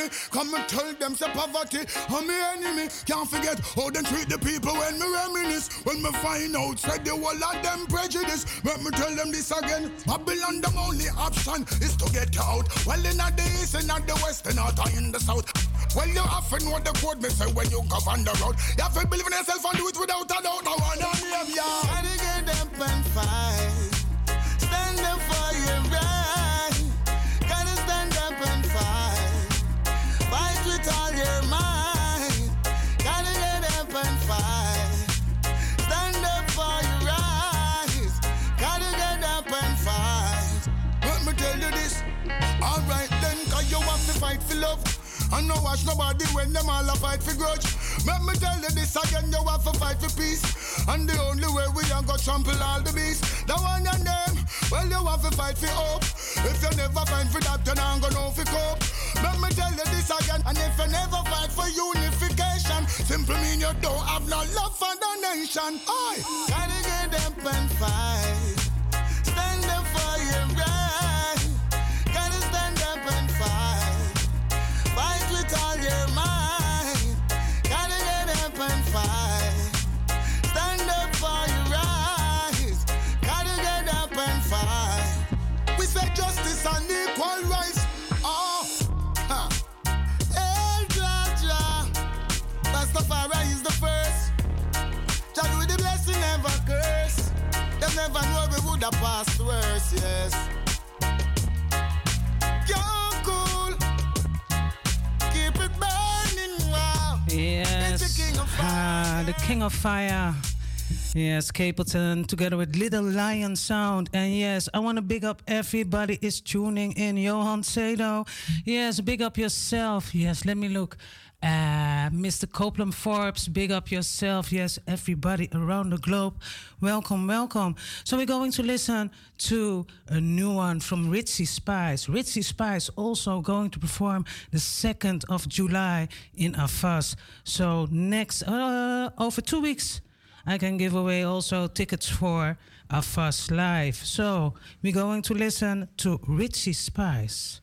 Enemy. Come and tell them say poverty I'm me enemy. Can't forget how they treat the people when me reminisce. When me find out, said the whole of them prejudice. Let me tell them this again. Babylon, the only option is to get out. Well, in the east, in the west, and not in the south. Well, you to know the code, me say when you go on the road. You have to believe in yourself and do it without a doubt. I to name ya. Gotta get up and fight. Stand up for your right. Fight for love. And no watch nobody when them all a fight for grudge. Let me tell you this again, you have to fight for peace. And the only way we are gonna trample all the beasts. The one your name, well you have to fight for hope. If you never fight for that, then I'm gonna know for cope. Let me tell you this again, and if you never fight for unification, simply mean you don't have no love for the nation. I gotta get up and fight. Stand up for your right. Them never know we would have passed worse, yes. You're cool. Keep it burning, wow. Yes. It's the king of Ah, the King of Fire. Yes, Capleton together with Little Lion Sound. And yes, I want to big up everybody is tuning in. Johan Sado. Yes, big up yourself. Yes, let me look. Uh, Mr. Copeland Forbes, big up yourself. Yes, everybody around the globe. Welcome, welcome. So we're going to listen to a new one from Richie Spice. Richie Spice also going to perform the 2nd of July in AFAS. So next, uh, over two weeks, I can give away also tickets for AFAS Live. So we're going to listen to Richie Spice.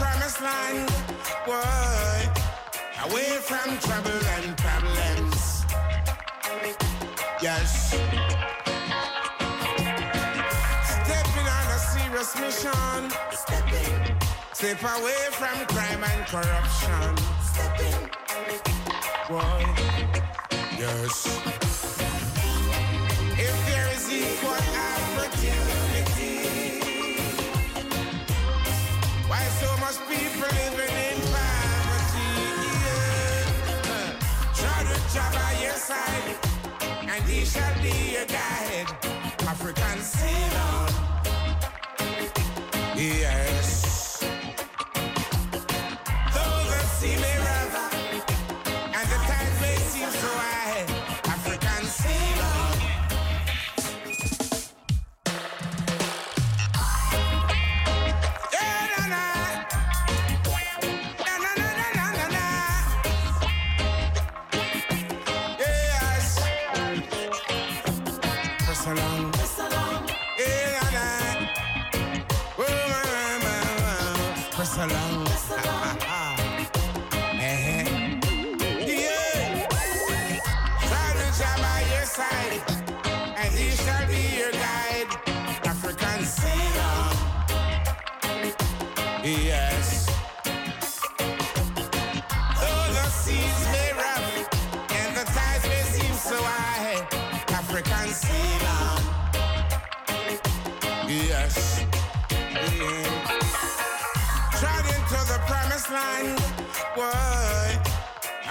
promised land, boy, away from trouble and problems. Yes. Stepping on a serious mission. Stepping. Step away from crime and corruption. Stepping. Why? Yes. If there is equal opportunity, much people living in poverty? Try to job your side, and he shall be your guide. African sailor. Yes.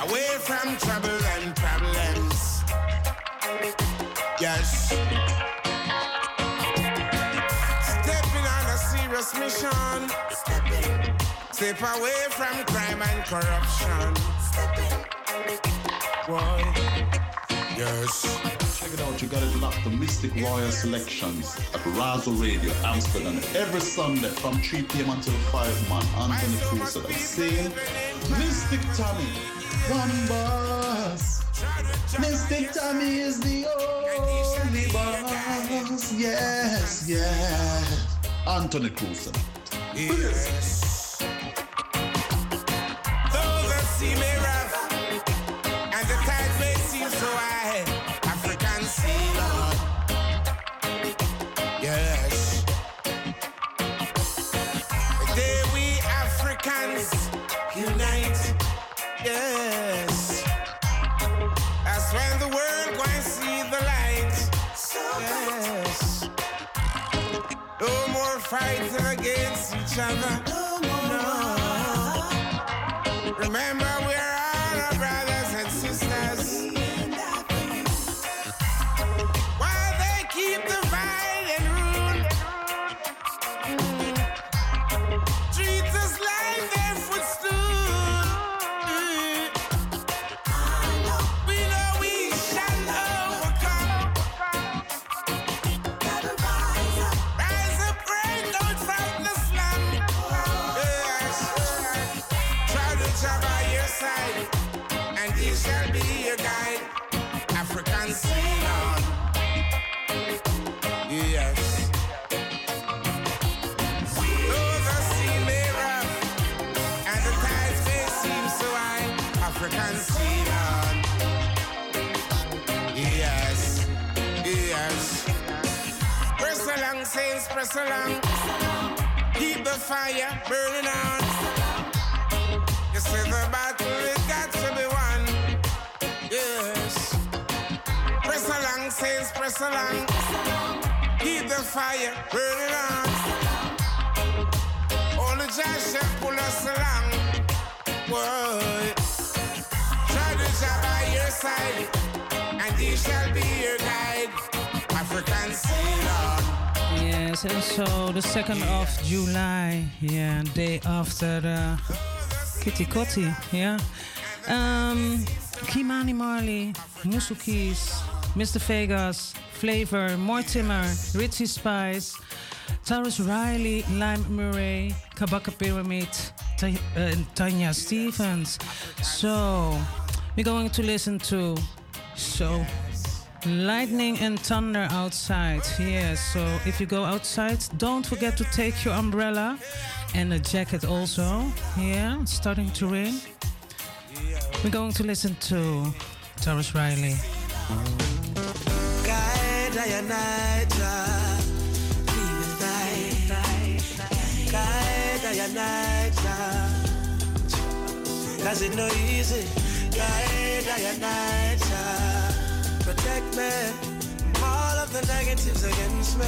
Away from trouble and problems. Yes. Stepping on a serious mission. Step away from crime and corruption. Boy. Yes. Check it out, you got it locked to Mistic Royal Selections at Razo Radio, Amsterdam, every Sunday from 3 p.m. until 5 man. Anthony Cruz I'm saying, Mystic Tommy, one boss. Mystic Tommy is the only boss. Yes, yes. Anthony Cruz. Yes. Though the sea may No fighting against each other. No. Remember, we're all brothers and sisters. Press along. Keep the fire burning on. You see the battle it got to be won. Yes. Press along, saints, press along. Keep the fire burning on. Only Josh shall pull us along. Whoa. Try to job by your side, and he shall be your guide. African sailor. Yes, and so the 2nd of July, yeah, day after uh, Keti Koti, yeah. Um, Ky-Mani Marley, Musukis, Mr. Vegas, Flavor, Mortimer, Richie Spice, Tarrus Riley, Lymie Murray, Kabaka Pyramid, Ta- uh, Tanya Stephens. So, we're going to listen to So Lightning and thunder outside. Yes, so if you go outside, don't forget to take your umbrella and a jacket also. Yeah, it's starting to rain. We're going to listen to Tarrus Riley. Cause no easy. I I I. Protect me from all of the negatives against me.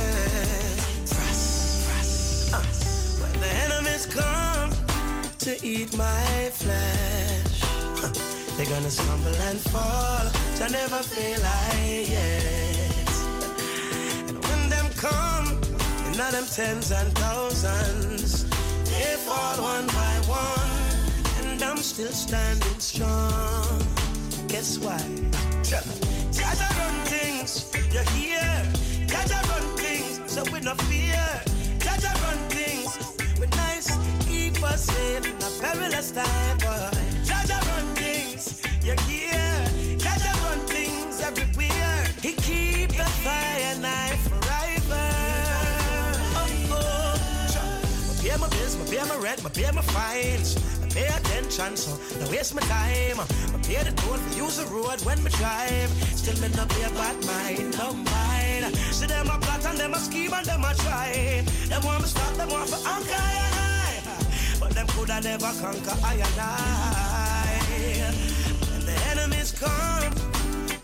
Frost, frost, uh. When the enemies come to eat my flesh, huh, they're gonna stumble and fall. Jah never fail, I yet. And when them come, and not them tens and thousands, they fall one by one, and I'm still standing strong. Guess why? Jah run things, you hear? Jah run things, so we no fear. Jah run things, we nice, keep us safe in a perilous time, boy. Jah run things, you hear? Jah run things everywhere. He keep the fire knife forever. Oh, oh. My pay my bills, my pay my rent, my pay my fines. Pay attention, so no waste my time. I pay the toll use the road when me drive. Still me not pay bad mind, no mind. See them a plot and them a scheme and them a try. Them want me stop, them want for anchor I I. But them coulda never conquer I and I. When the enemies come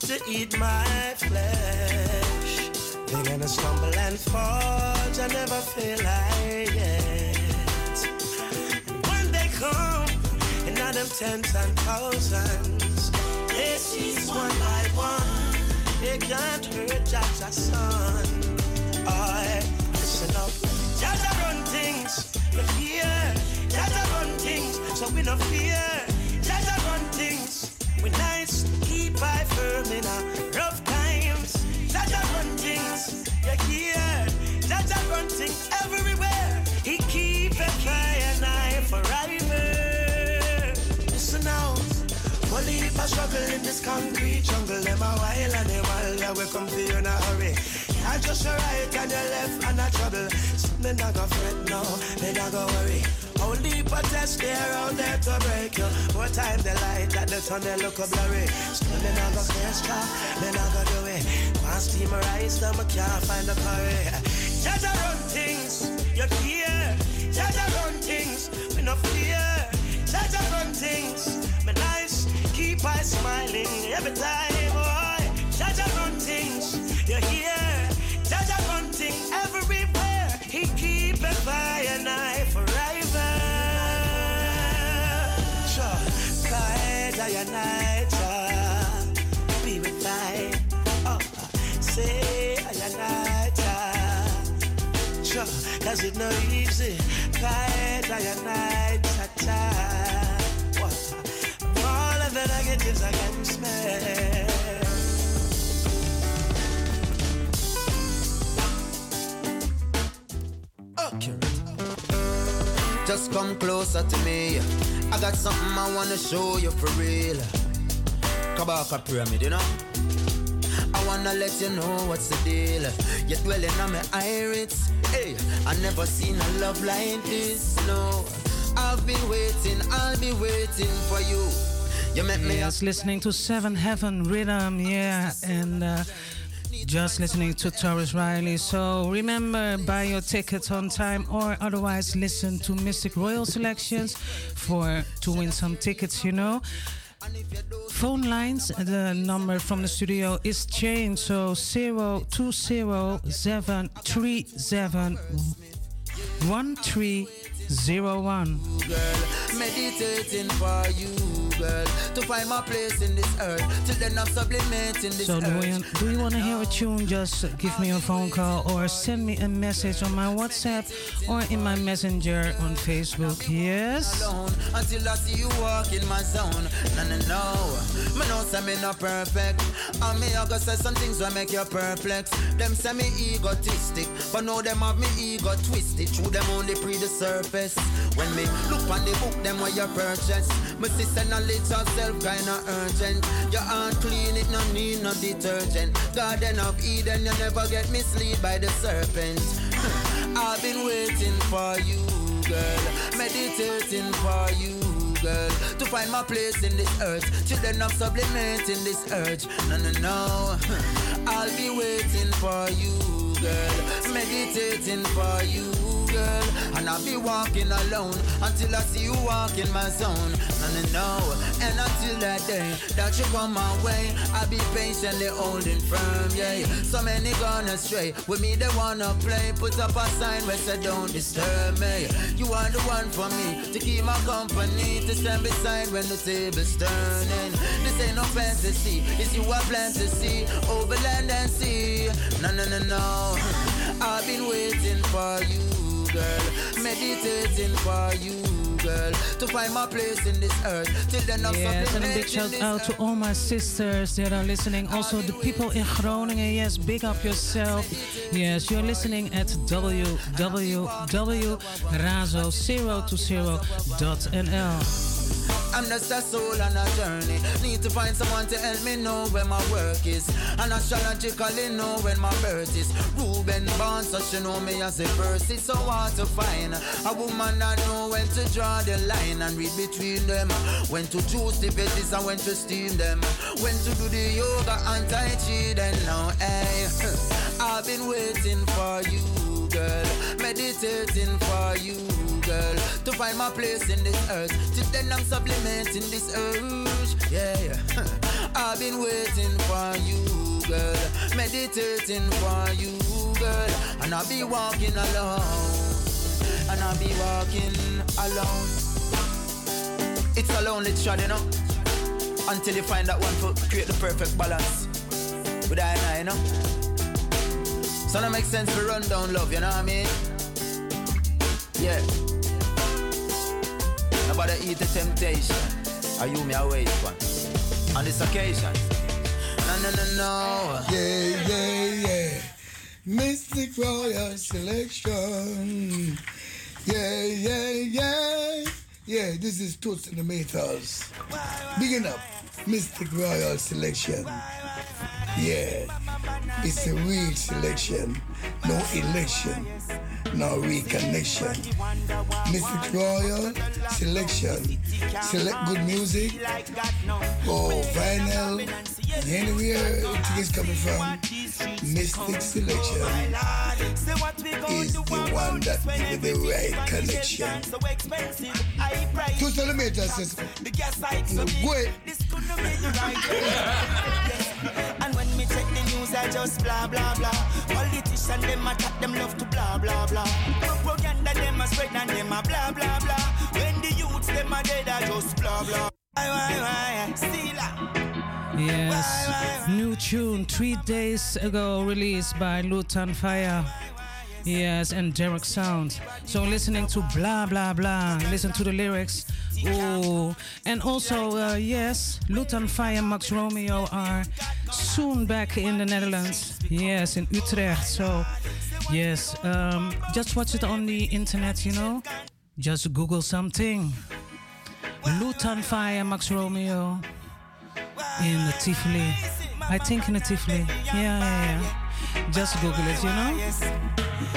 to eat my flesh, they're gonna stumble and fall. I never feel like it. Come, and not them tens and thousands, they seize one by one. They can't hurt Jah Jah's son. I listen up. Jah Jah run things, you fear. Jah Jah run things, so we no fear. Jah Jah run things, we nice, keep I firm in a rough times. Jah Jah run things, you hear. Jah Jah run things everywhere. I struggle in this concrete jungle, them a while and them all we come for you in a hurry. I just a right and your left and a trouble. So me not go fret no, me not go worry. Only protest there out there to break you. More time the light at the tunnel look a blurry. Still me not go trap, me not go do it. One steam rise, now me can't find the curry. Jah Jah run things, you fear. Jah Jah run things, we no fear. Jah Jah run things, me nice, keep I smiling every time, boy. Jah Jah run things, you hear? Jah Jah run things everywhere. He keep a fire knife forever. Sure, Kaeda eh, ya night, be with I. Oh, uh, say ah, ya night, sure, cause it no easy. Kaeda eh, ya negatives against me. Accurate. Just come closer to me. I got something I wanna show you for real. Kabaka Pyramid, you know. I wanna let you know what's the deal. You're dwelling on my iris. Hey, I never seen a love like this. No, I've been waiting. I'll be waiting for you. You met me. Yes, listening to Seven Heaven Rhythm, yeah, and uh, just listening to Tarrus Riley. So remember, buy your tickets on time, or otherwise listen to Mistic Royal Selections for to win some tickets. You know. Phone lines, the number from the studio is changed, so zero two zero seven three seven one three zero one. girl. Meditating for you, girl. To find my place in this earth. Till then I'm sublimating this So do earth. you, do you want to hear a tune? Just give me a phone call or send me a message on my WhatsApp or in my messenger on Facebook. Yes. until I see you walk in my zone. No, no, no. Me know say me not perfect. And me I go say some things will make you perplex. Them say me egotistic, but them have me ego twisted. Through them only pre the surface. When me look on the book, them where you purchase. Me sister knowledge herself kinda urgent. Your aunt clean it, no need no detergent. Garden of Eden, you never get misled by the serpent. [laughs] I've been waiting for you, girl. Meditating for you, girl. To find my place in this earth. Children of sublimating this urge. No, no, no. [laughs] I'll be waiting for you, girl. Meditating for you, girl. And I'll be walking alone until I see you walk in my zone. No, no, no. And until that day that you come my way, I'll be patiently holding firm, yeah. So many gone astray. With me, they wanna play. Put up a sign where say don't disturb me. You are the one for me to keep my company, to stand beside when the table's turning. This ain't no fantasy, it's you I plan to see over land and sea. No, no, no, no. [laughs] I've been waiting for you, girl. Meditating for you, girl. To find my place in this earth. Till then I'm Yes, and a big shout out to all my sisters that are listening. Also, the people in Groningen. Yes, big up yourself. Yes, you're listening at www.razo020.nl. I'm just a soul on a journey. Need to find someone to help me know where my work is. And astrologically know when my birth is. Ruben born, so she know me as a verse. It's so hard to find a woman that know when to draw the line and read between them. When to choose the veggies and when to steam them. When to do the yoga and tai chi. Then now, hey, [laughs] I've been waiting for you, girl. Meditating for you girl, to find my place in this earth. Till then I'm supplementing this urge. Yeah, yeah. [laughs] I've been waiting for you, girl, meditating for you, girl, and I'll be walking alone, and I'll be walking alone. It's a lonely trot, you know, until you find that one foot, create the perfect balance. With I and I, you know. So that makes sense to run down love, you know what I mean? Yeah. Nobody eat the temptation. Are you me away one? On this occasion. No, no, no, no. Yeah, yeah, yeah. Mistic Royal Selection. Yeah, yeah, yeah. Yeah, this is Toots and the Maytals. Bigging up Mistic Royal Selection. Yeah, it's a real selection, no election, no reconnection. Mistic Royal Selection. Select good music. Oh, vinyl. Anywhere it is coming from. Mistic Selection is the one that gives the right connection. Two centimeters says, no, go ahead. [laughs] And when me check the news, I just blah blah blah. Politicians them attack them love to blah blah blah. Propaganda them a spread and them a blah blah blah. When the youths them a dead, I just blah blah. Why why why? Yes, new tune three days ago released by Lutan Fyah. Yes, and Derek Sound. So listening to blah blah blah. Listen to the lyrics. Oh, and also uh, yes, Lutan Fyah Max Romeo are soon back in the Netherlands. Yes, in Utrecht. So yes, um, just watch it on the internet. You know, just Google something. Lutan Fyah, Max Romeo in the Tivoli. I think in the Tivoli. Yeah, yeah, yeah. Just Google it, you know?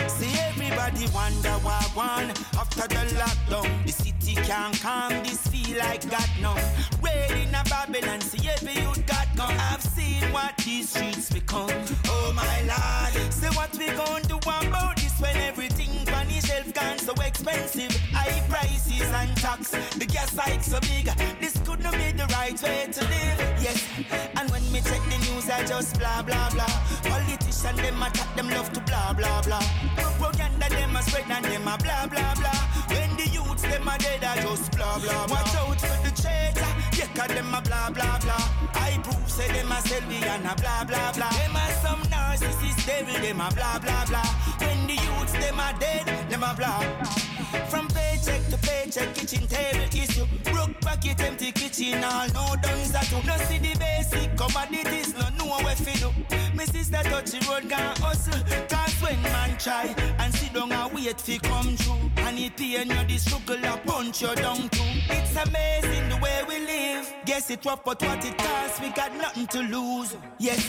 See everybody wonder why one after the lockdown city can't calm this feel like God now Raid in a Babylon see every youth got gone I've seen what these streets become. Oh my lord. Say what we gonna do about this when everything on the shelf gone so expensive? High prices and tax. The gas hike so big. This could not be the right way to live. Yes. And when me check the news I just blah blah blah. Politicians them attack them love to blah blah blah. Propaganda them a spread and them a blah blah blah them a dead I just blah blah blah. Watch out for the traitor. Yeah cause them a blah blah blah. I prove say them a sell me and a blah blah blah. Them a some narcissist devil them a blah blah blah. When the youths them a dead them a blah From paycheck to paycheck kitchen table issue. Broke pocket empty kitchen all no done that too No see the basic commodities no know where fi do. Me sister touch the road gone hustle. Cause when man try and sit down and wait fi come true And it pain you the struggle a punch you down too. It's amazing the way we live Guess it rough but what it costs we got nothing to lose. Yes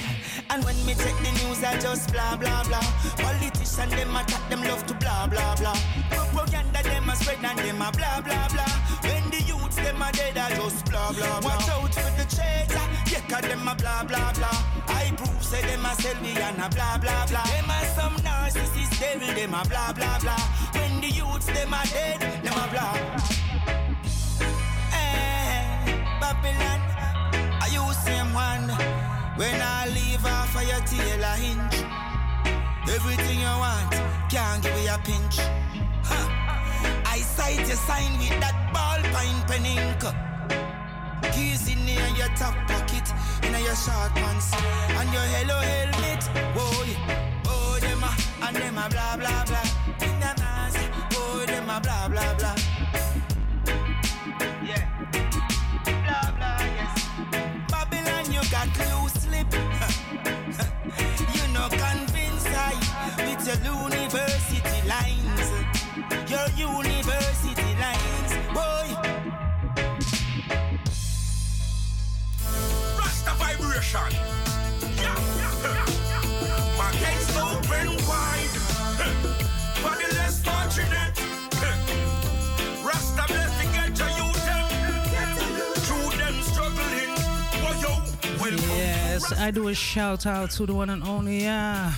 and when me check the news I just blah blah blah. Politicians them attack them love to blah blah blah. Propaganda them a spread and them a blah blah blah. When the youths them a dead I just blah blah blah. Watch out for the traitor Yeah cause them a blah blah blah. I prove say them a sell me and a blah blah blah. Them a some narcissist devil them a blah blah blah. When the youths, them are dead, them are black. Babylon, are you same one? When I leave off of your tail a hinge, everything you want, can't give you a pinch. Huh. I sight your sign with that ballpoint pen ink. Keys in your top pocket, in your short pants, and your hello helmet. Whoa, yeah. oh, them a, and them a blah blah blah. In the mask, oh, them a blah blah blah. Rasta. Yeah, yeah, yeah. My gates open wide. For the less fortunate. Rasta bless the ghetto youth. Through them struggling. Boy, yo, welcome. Yes, I do a shout out to the one and only, yeah.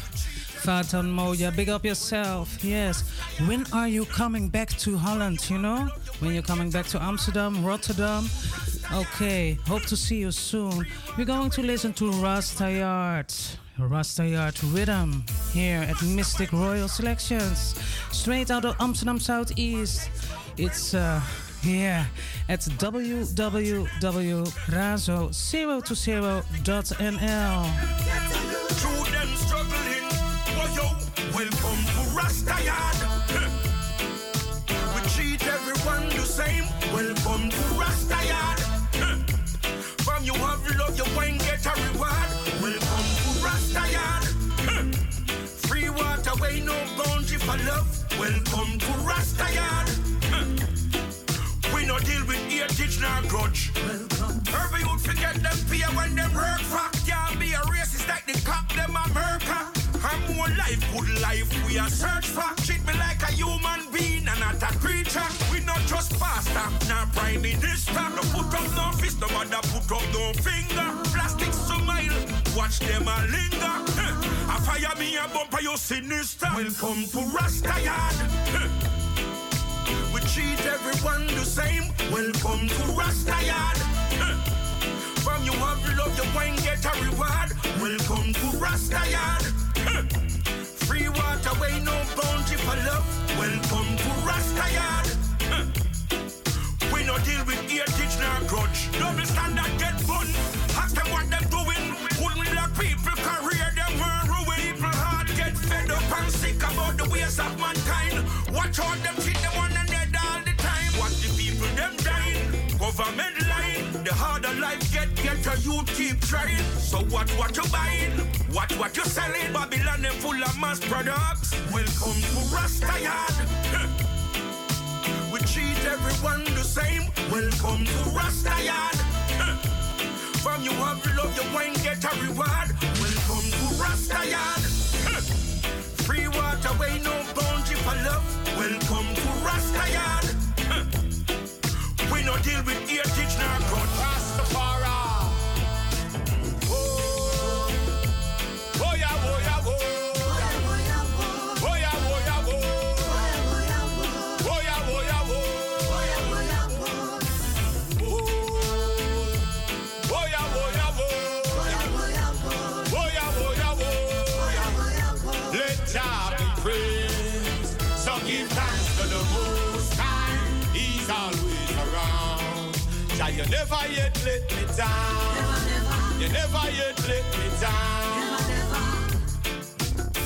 Fatan Moja, big up yourself. Yes. When are you coming back to Holland, you know? When you're coming back to Amsterdam, Rotterdam? Okay, hope to see you soon. We're going to listen to Rasta Yard. Rasta Yard Rhythm here at Mistic Royal Selections. Straight out of Amsterdam Southeast. It's uh yeah, at www.razo020.nl. Through them struggling. Boy, yo, welcome to [laughs] for love. Welcome to Rasta Yard. We no deal with heritage nor grudge. Every youth forget them fear when them work for. Can't be a racist like the cop, them a murder. I'm more life, good life, we are search for. Treat me like a human being and not a creature. Pastor, not prime minister. No put up no fist, no mother put up no finger. Plastic smile, watch them a linger. I fire me a bumper, you sinister. Welcome to Rasta Yard. We treat everyone the same. Welcome to Rasta Yard. From you have love, you won't get a reward. Welcome to Rasta Yard. Free water, way no bounty for love. Welcome to Rasta Yard. No deal with heritage nor grudge. Double standard get bun. Ask them what them doing. Wouldn't black people career them were ruin. People heart get fed up and sick about the ways of mankind. Watch out them treat them one another all the time. Watch the people them dying. Government line. The harder life get, get a you keep trying. So what what you buying? What what you selling? Babylon them full of mass products. Welcome to Rasta Yard. [laughs] Treat everyone the same. Welcome to Rasta Yard. From you have love, you won't get a reward. Welcome to Rasta Yard. Free water, way no bounty for love. Welcome to Rasta Yard. We no deal with heritage nor grudge. Rastafari. Never yet let me down. You never yet let me down.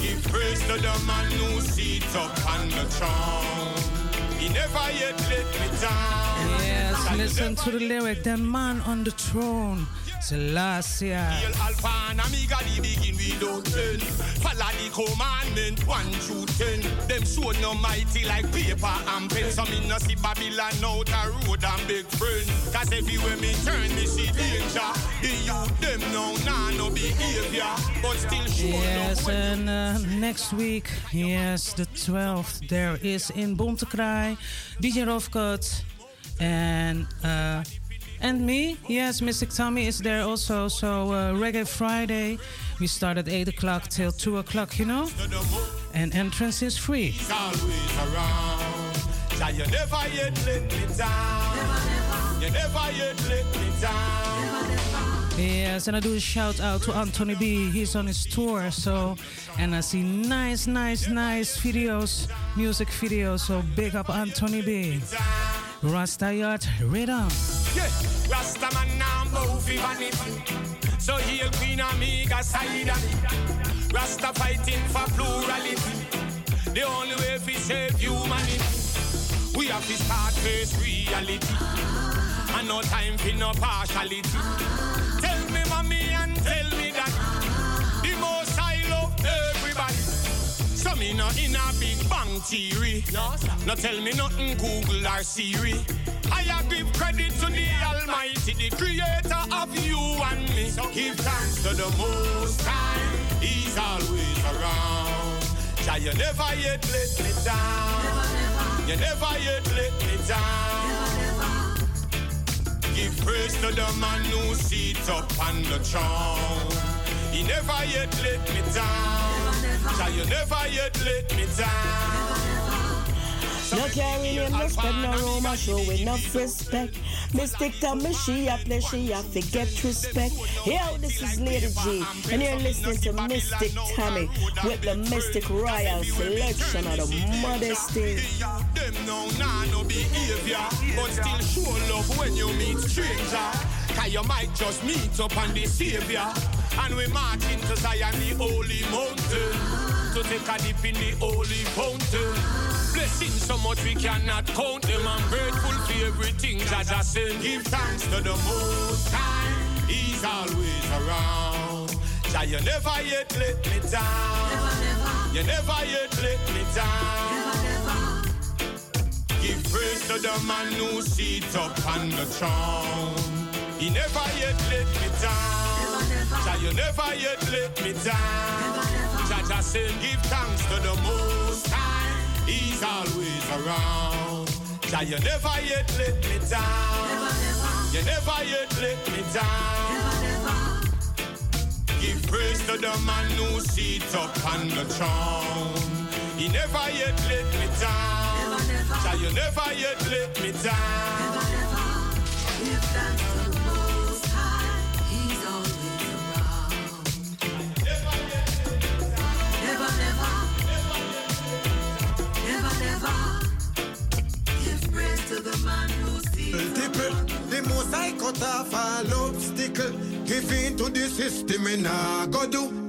Give praise to the man who sits up on the throne. He never yet let me down. Yes, listen to the lyric. The man on the throne, Selassie. Hail Alpha and Omega, the begin without end. Follow the commandment, one through ten. Them show no mighty like paper and pen. Some in no see Babylon out a road and big friend. Cause everywhere me turn, me see danger. The youth them now, nah, no behavior. But still show Yes, no and uh, next week, yes, the 12th, there is in Bontekraai, DJ Rofkot, and uh, and me. Yes, Mystic Tommy is there also. So uh, Reggae Friday, we start at 8 o'clock till 2 o'clock, you know? And entrance is free. Yes, and I do a shout out to Anthony B. He's on his tour, so and I see nice, nice, nice videos, music videos. So big up Anthony B. Rasta Yard Rhythm. Yeah, Rasta man now bow fi vanity. So heal Queen Amiga side of it. Rasta fighting for plurality. The only way to save humanity. We have to start face reality. And no time for no partiality. Tell me mommy and tell me So me not in a big bang theory. No, no tell me nothing Google or Siri. I give credit to the Almighty, the creator of you and me. So give thanks to the most high. He's always around. Jah, you never yet let me down. You never yet let me down. Give praise to the man who sits up on the throne. He never yet let me down. Jah, you never yet let me down. No carry name, no spread no rumor, show enough respect. Mystic Tommy, she a play, she a forget respect. Yo, this is Lady G, and you're listening to Mystic Tommy with the Mistic Royal selection of the modesty. Them no nah no behavior, but still show love when you meet stranger. Cause you might just meet up on the savior. And we march into Zion, the holy mountain. To take a dip in the holy fountain. Blessings so much we cannot count them. I'm grateful for everything Jah Jah send. Give thanks to the Most High. He's always around. Jah, you never yet let me down. You never yet let me down. Give praise to the man who sits up on the throne. He never yet let me down. Jah, you never yet let me down. Jah Jah said, give thanks to the Most High. He's always around. Jah, you never yet let me down. You never yet let me down. Give praise to the man who sits up on the throne. He never yet let me down. Jah, you never yet let me down. Multiple, the most I cut off all obstacle. Give in to the system and I go to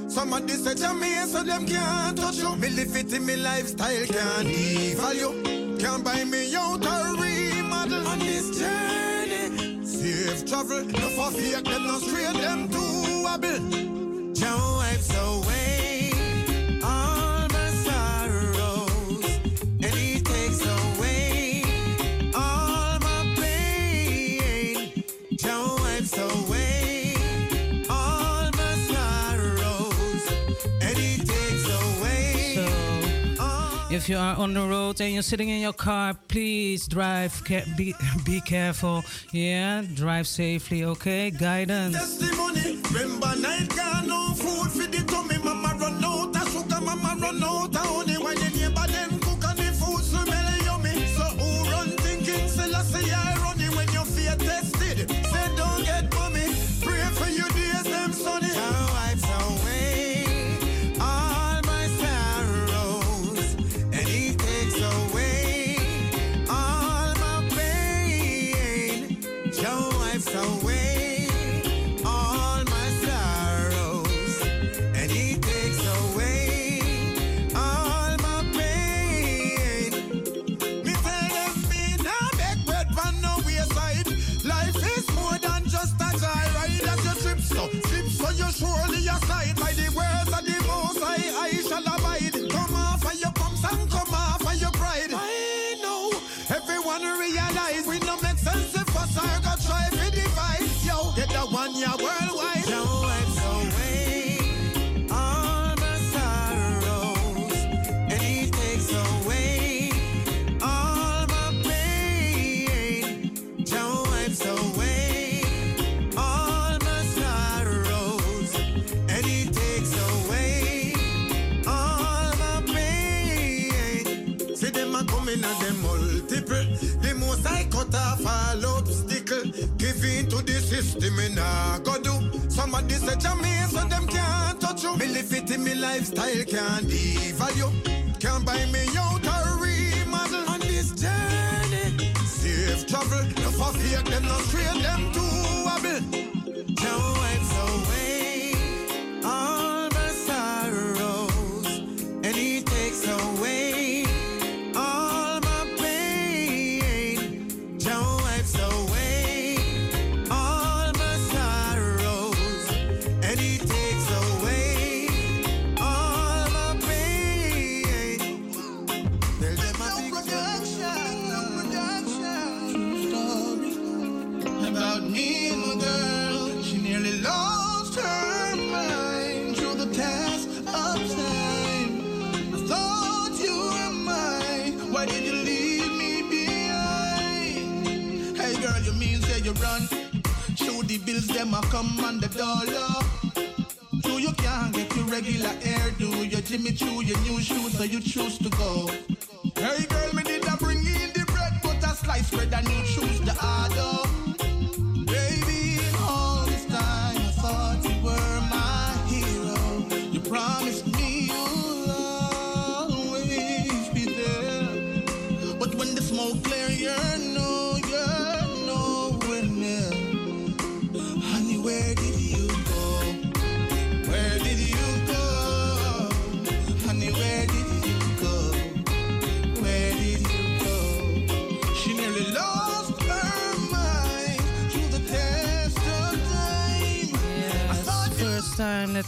me, so them can't touch you. Me live it me lifestyle, can't devalue. Can't buy me out a remodel on this journey. Safe travel, no for fake, them no straight, them too wobble. Joe wipes away all ah. If you are on the road and you're sitting in your car, please drive. Ca- be [laughs] be careful. Yeah, drive safely. Okay, guidance. you. Me live it in me lifestyle, can't devalue. Can't buy me out or remodel. On this journey, safe travel. No for fake, them no straight, them too wobble.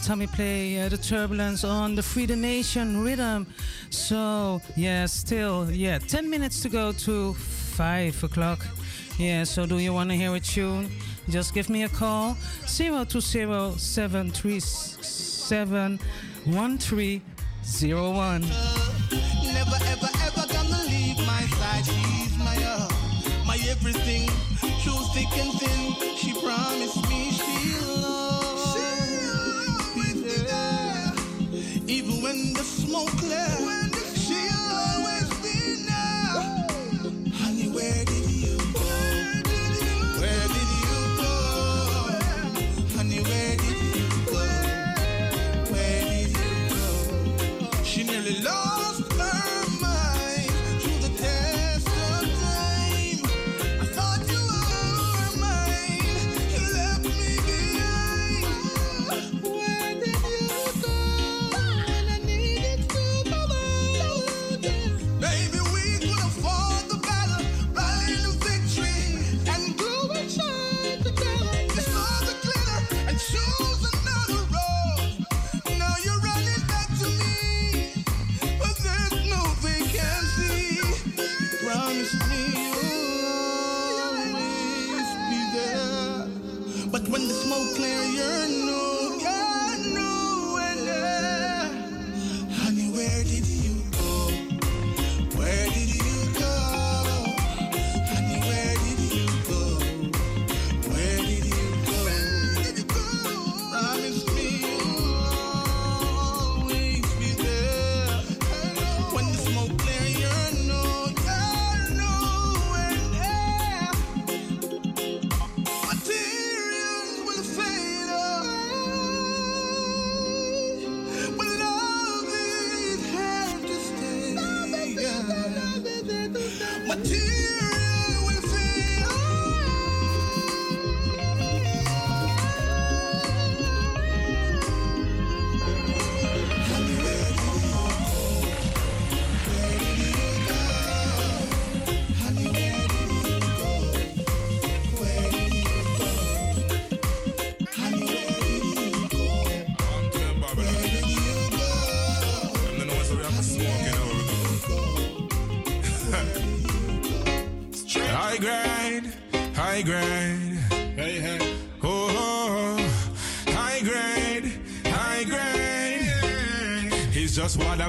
Tommy Play, uh, the turbulence on the Freedom Nation rhythm. So, yeah, still, yeah, 10 minutes to go to 5 o'clock. Yeah, so do you want to hear a tune? Just give me a call 020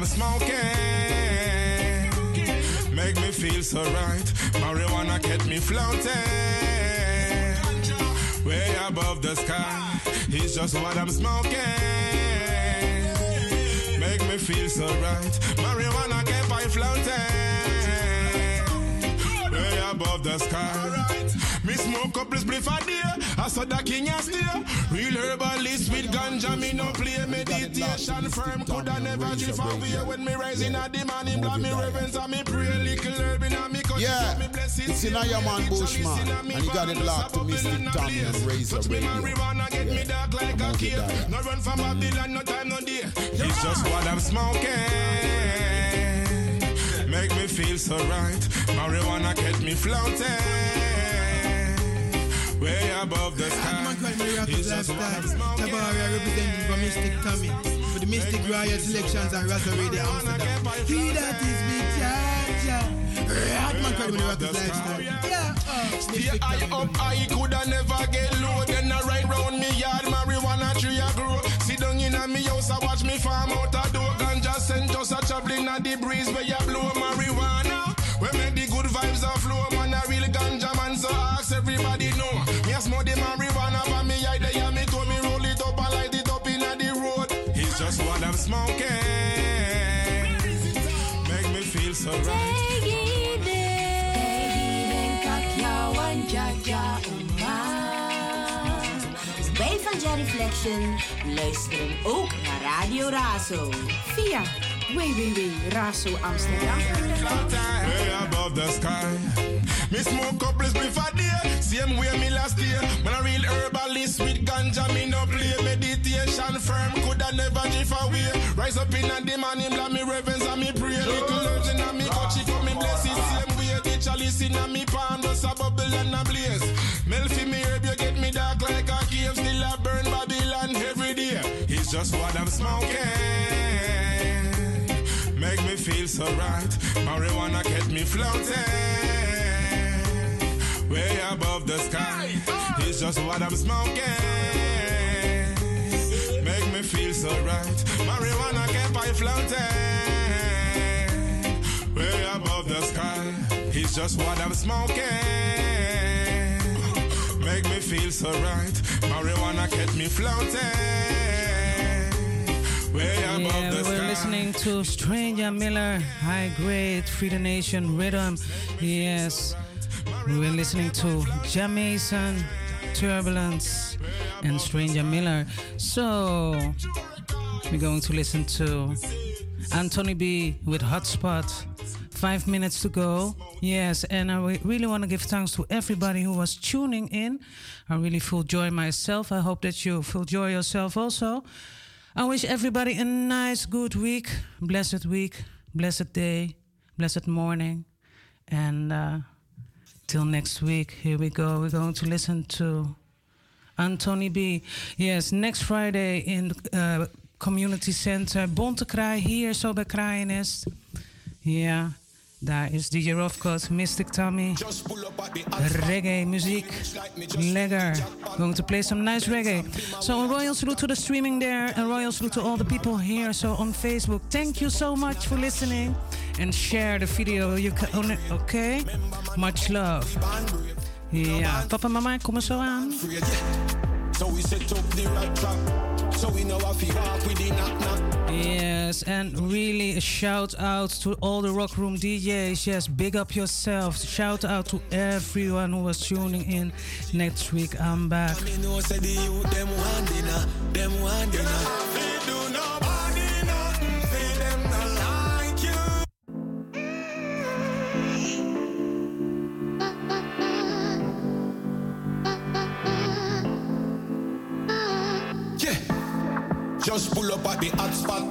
I'm smoking. Make me feel so right. Marijuana kept me floating. Way above the sky. It's just what I'm smoking. Make me feel so right. Marijuana kept me floating. Way above the sky. Me smoke up this spliff a day. I saw the king a stay. Real herbalist with ganja, me no play meditation firm. Coulda never drift away when me rise in a the morning. Blood me reverence and me pray. Little herb in a me cut. Yeah, me blessings. it's in your man Bushman, and you got it locked to Mystic Tommy and Razo Radio. marijuana, get me dark like a cave. No run from Babylon, no time, no day. It's just what I'm smoking. Make me feel so right. Marijuana get me floating. Way above the sky. It's just what I'm smoking. Tabaria representing for Mystic Tommy for the Mistic Royal Selections and Razo Radio Amsterdam. He that is me, Jaja. Radman Credible Rockers Lifestyle. Yeah, uh, Stay high up, I coulda never get low. Then I ride round me yard, marijuana tree a grow. Sit down in a me house, I watch me farm out a door. Ganja sent us a traveling at the breeze where you blow marijuana. We make the good vibes a flow, man. A real ganja man, so ask everybody Wij van Jet Reflection luisteren ook naar Radio Razo. Via www.razoamsterdam. Way above the sky. Me smoke spliff a day, same way me last year. Man a real herbalist with ganja, me no play meditation firm. Coulda never drift away. Rise up in the morning, blood me reverence and me pray. Little herbs in a me she cut me same way. The chalice in a me palm, just a bubble and a blaze. Me herb, you get me dark like a cave. Still a burn Babylon every day. It's just what I'm smoking. Feel so right. Marijuana get me floating. Way above the sky. It's just what I'm smoking. Make me feel so right. Marijuana get me floating. Way above the sky. It's just what I'm smoking. Make me feel so right. Marijuana get me floating. Yeah, we were listening to Stranger Miller, High Grade, Free the Nation Rhythm. Yes, we were listening to Jamaican, Turbulence, and Stranger Miller. So, we're going to listen to Anthony B with Hotspot. Five minutes to go. Yes, and I really want to give thanks to everybody who was tuning in. I really feel joy myself. I hope that you feel joy yourself also. I wish everybody a nice, good week, blessed week, blessed day, blessed morning. And uh, till next week, here we go. We're going to listen to Anthony B. Yes, next Friday in uh, Community Center Bontekraai, hier zo bij Kraaiennest. Ja, daar is DJ Rofkot, Mystic Tommy. Reggae muziek, lekker. Going to play some nice reggae. So a royal salute to the streaming there, and royal salute to all the people here. So on Facebook, thank you so much for listening, and share the video. You can, okay? Much love. Yeah. papa mama, kom er zo aan. So we set up the rat trap. So we know how to walk with the knock knock. Yes, and really a shout out to all the Rock Room DJs. Yes, big up yourself. Shout out to everyone who was tuning in. Next week I'm back. Just pull up at the hot spot.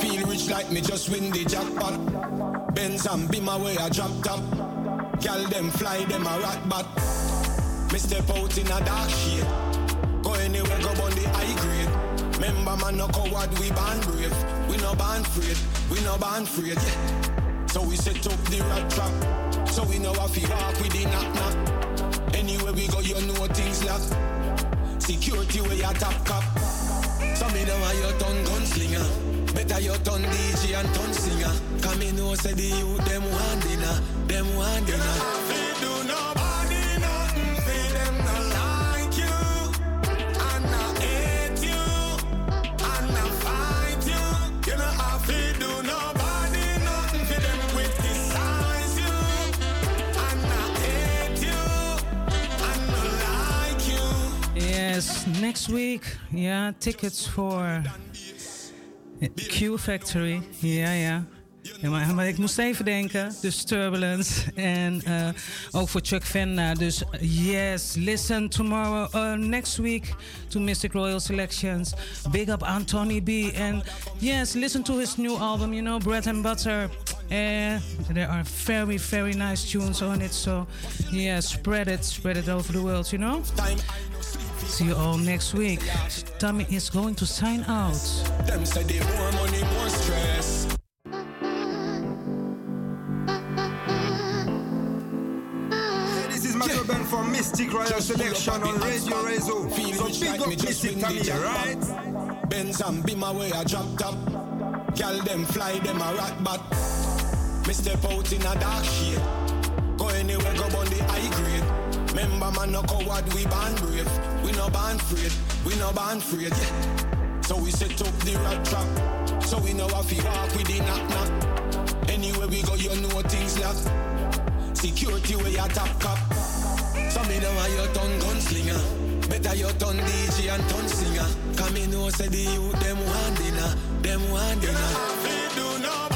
Feel rich like me just win the jackpot. Benz and be my way I drop top. Girl them fly them a rat bat. Me step out in a dark shade. Go anywhere, go on the high grade. Remember man, no coward, we born brave. We no born afraid, we no born afraid. Yeah. So we set up the rat trap. So we know if we walk with the knock knock. Anywhere we go, you know things lock. Security where you top cop. So me know how you turn gunslinger. Better you turn DJ and turn singer. Come in, know say the youth them want dinner, them do nobody them next week, ja, tickets voor Q Factory. Ja. Ja, maar, ik moest even denken. Dus Turbulence. En uh, ook voor Chuck Venna. Dus yes, listen tomorrow, uh, next week to Mystic Royal Selections. Big up Anthony B. And yes, listen to his new album, you know, Bread and Butter. And there are very, very nice tunes on it. So yeah, spread it, spread it over the world, you know. See you all next week. Tommy is going to sign out. Them say they more money, more stress. This is Macho Ben from Mistic Royal Selection on Radio Razo. So big up Mystic Tommy, right? Benz and be my way I drop top. Gal them fly them a rat bat. Me step out in a dark shade. Go anywhere, go on the high grade. Remember man, no coward, we born brave. We no born afraid, we no born afraid. Yeah. So we set up the rat trap. So we know if we walk with the knock knock. Anywhere we go, you know things lock. Security where you top cop. So me know how you turn gunslinger. Better you turn DJ and turn singer. Come me know say the youth them want dinner, them want dinner.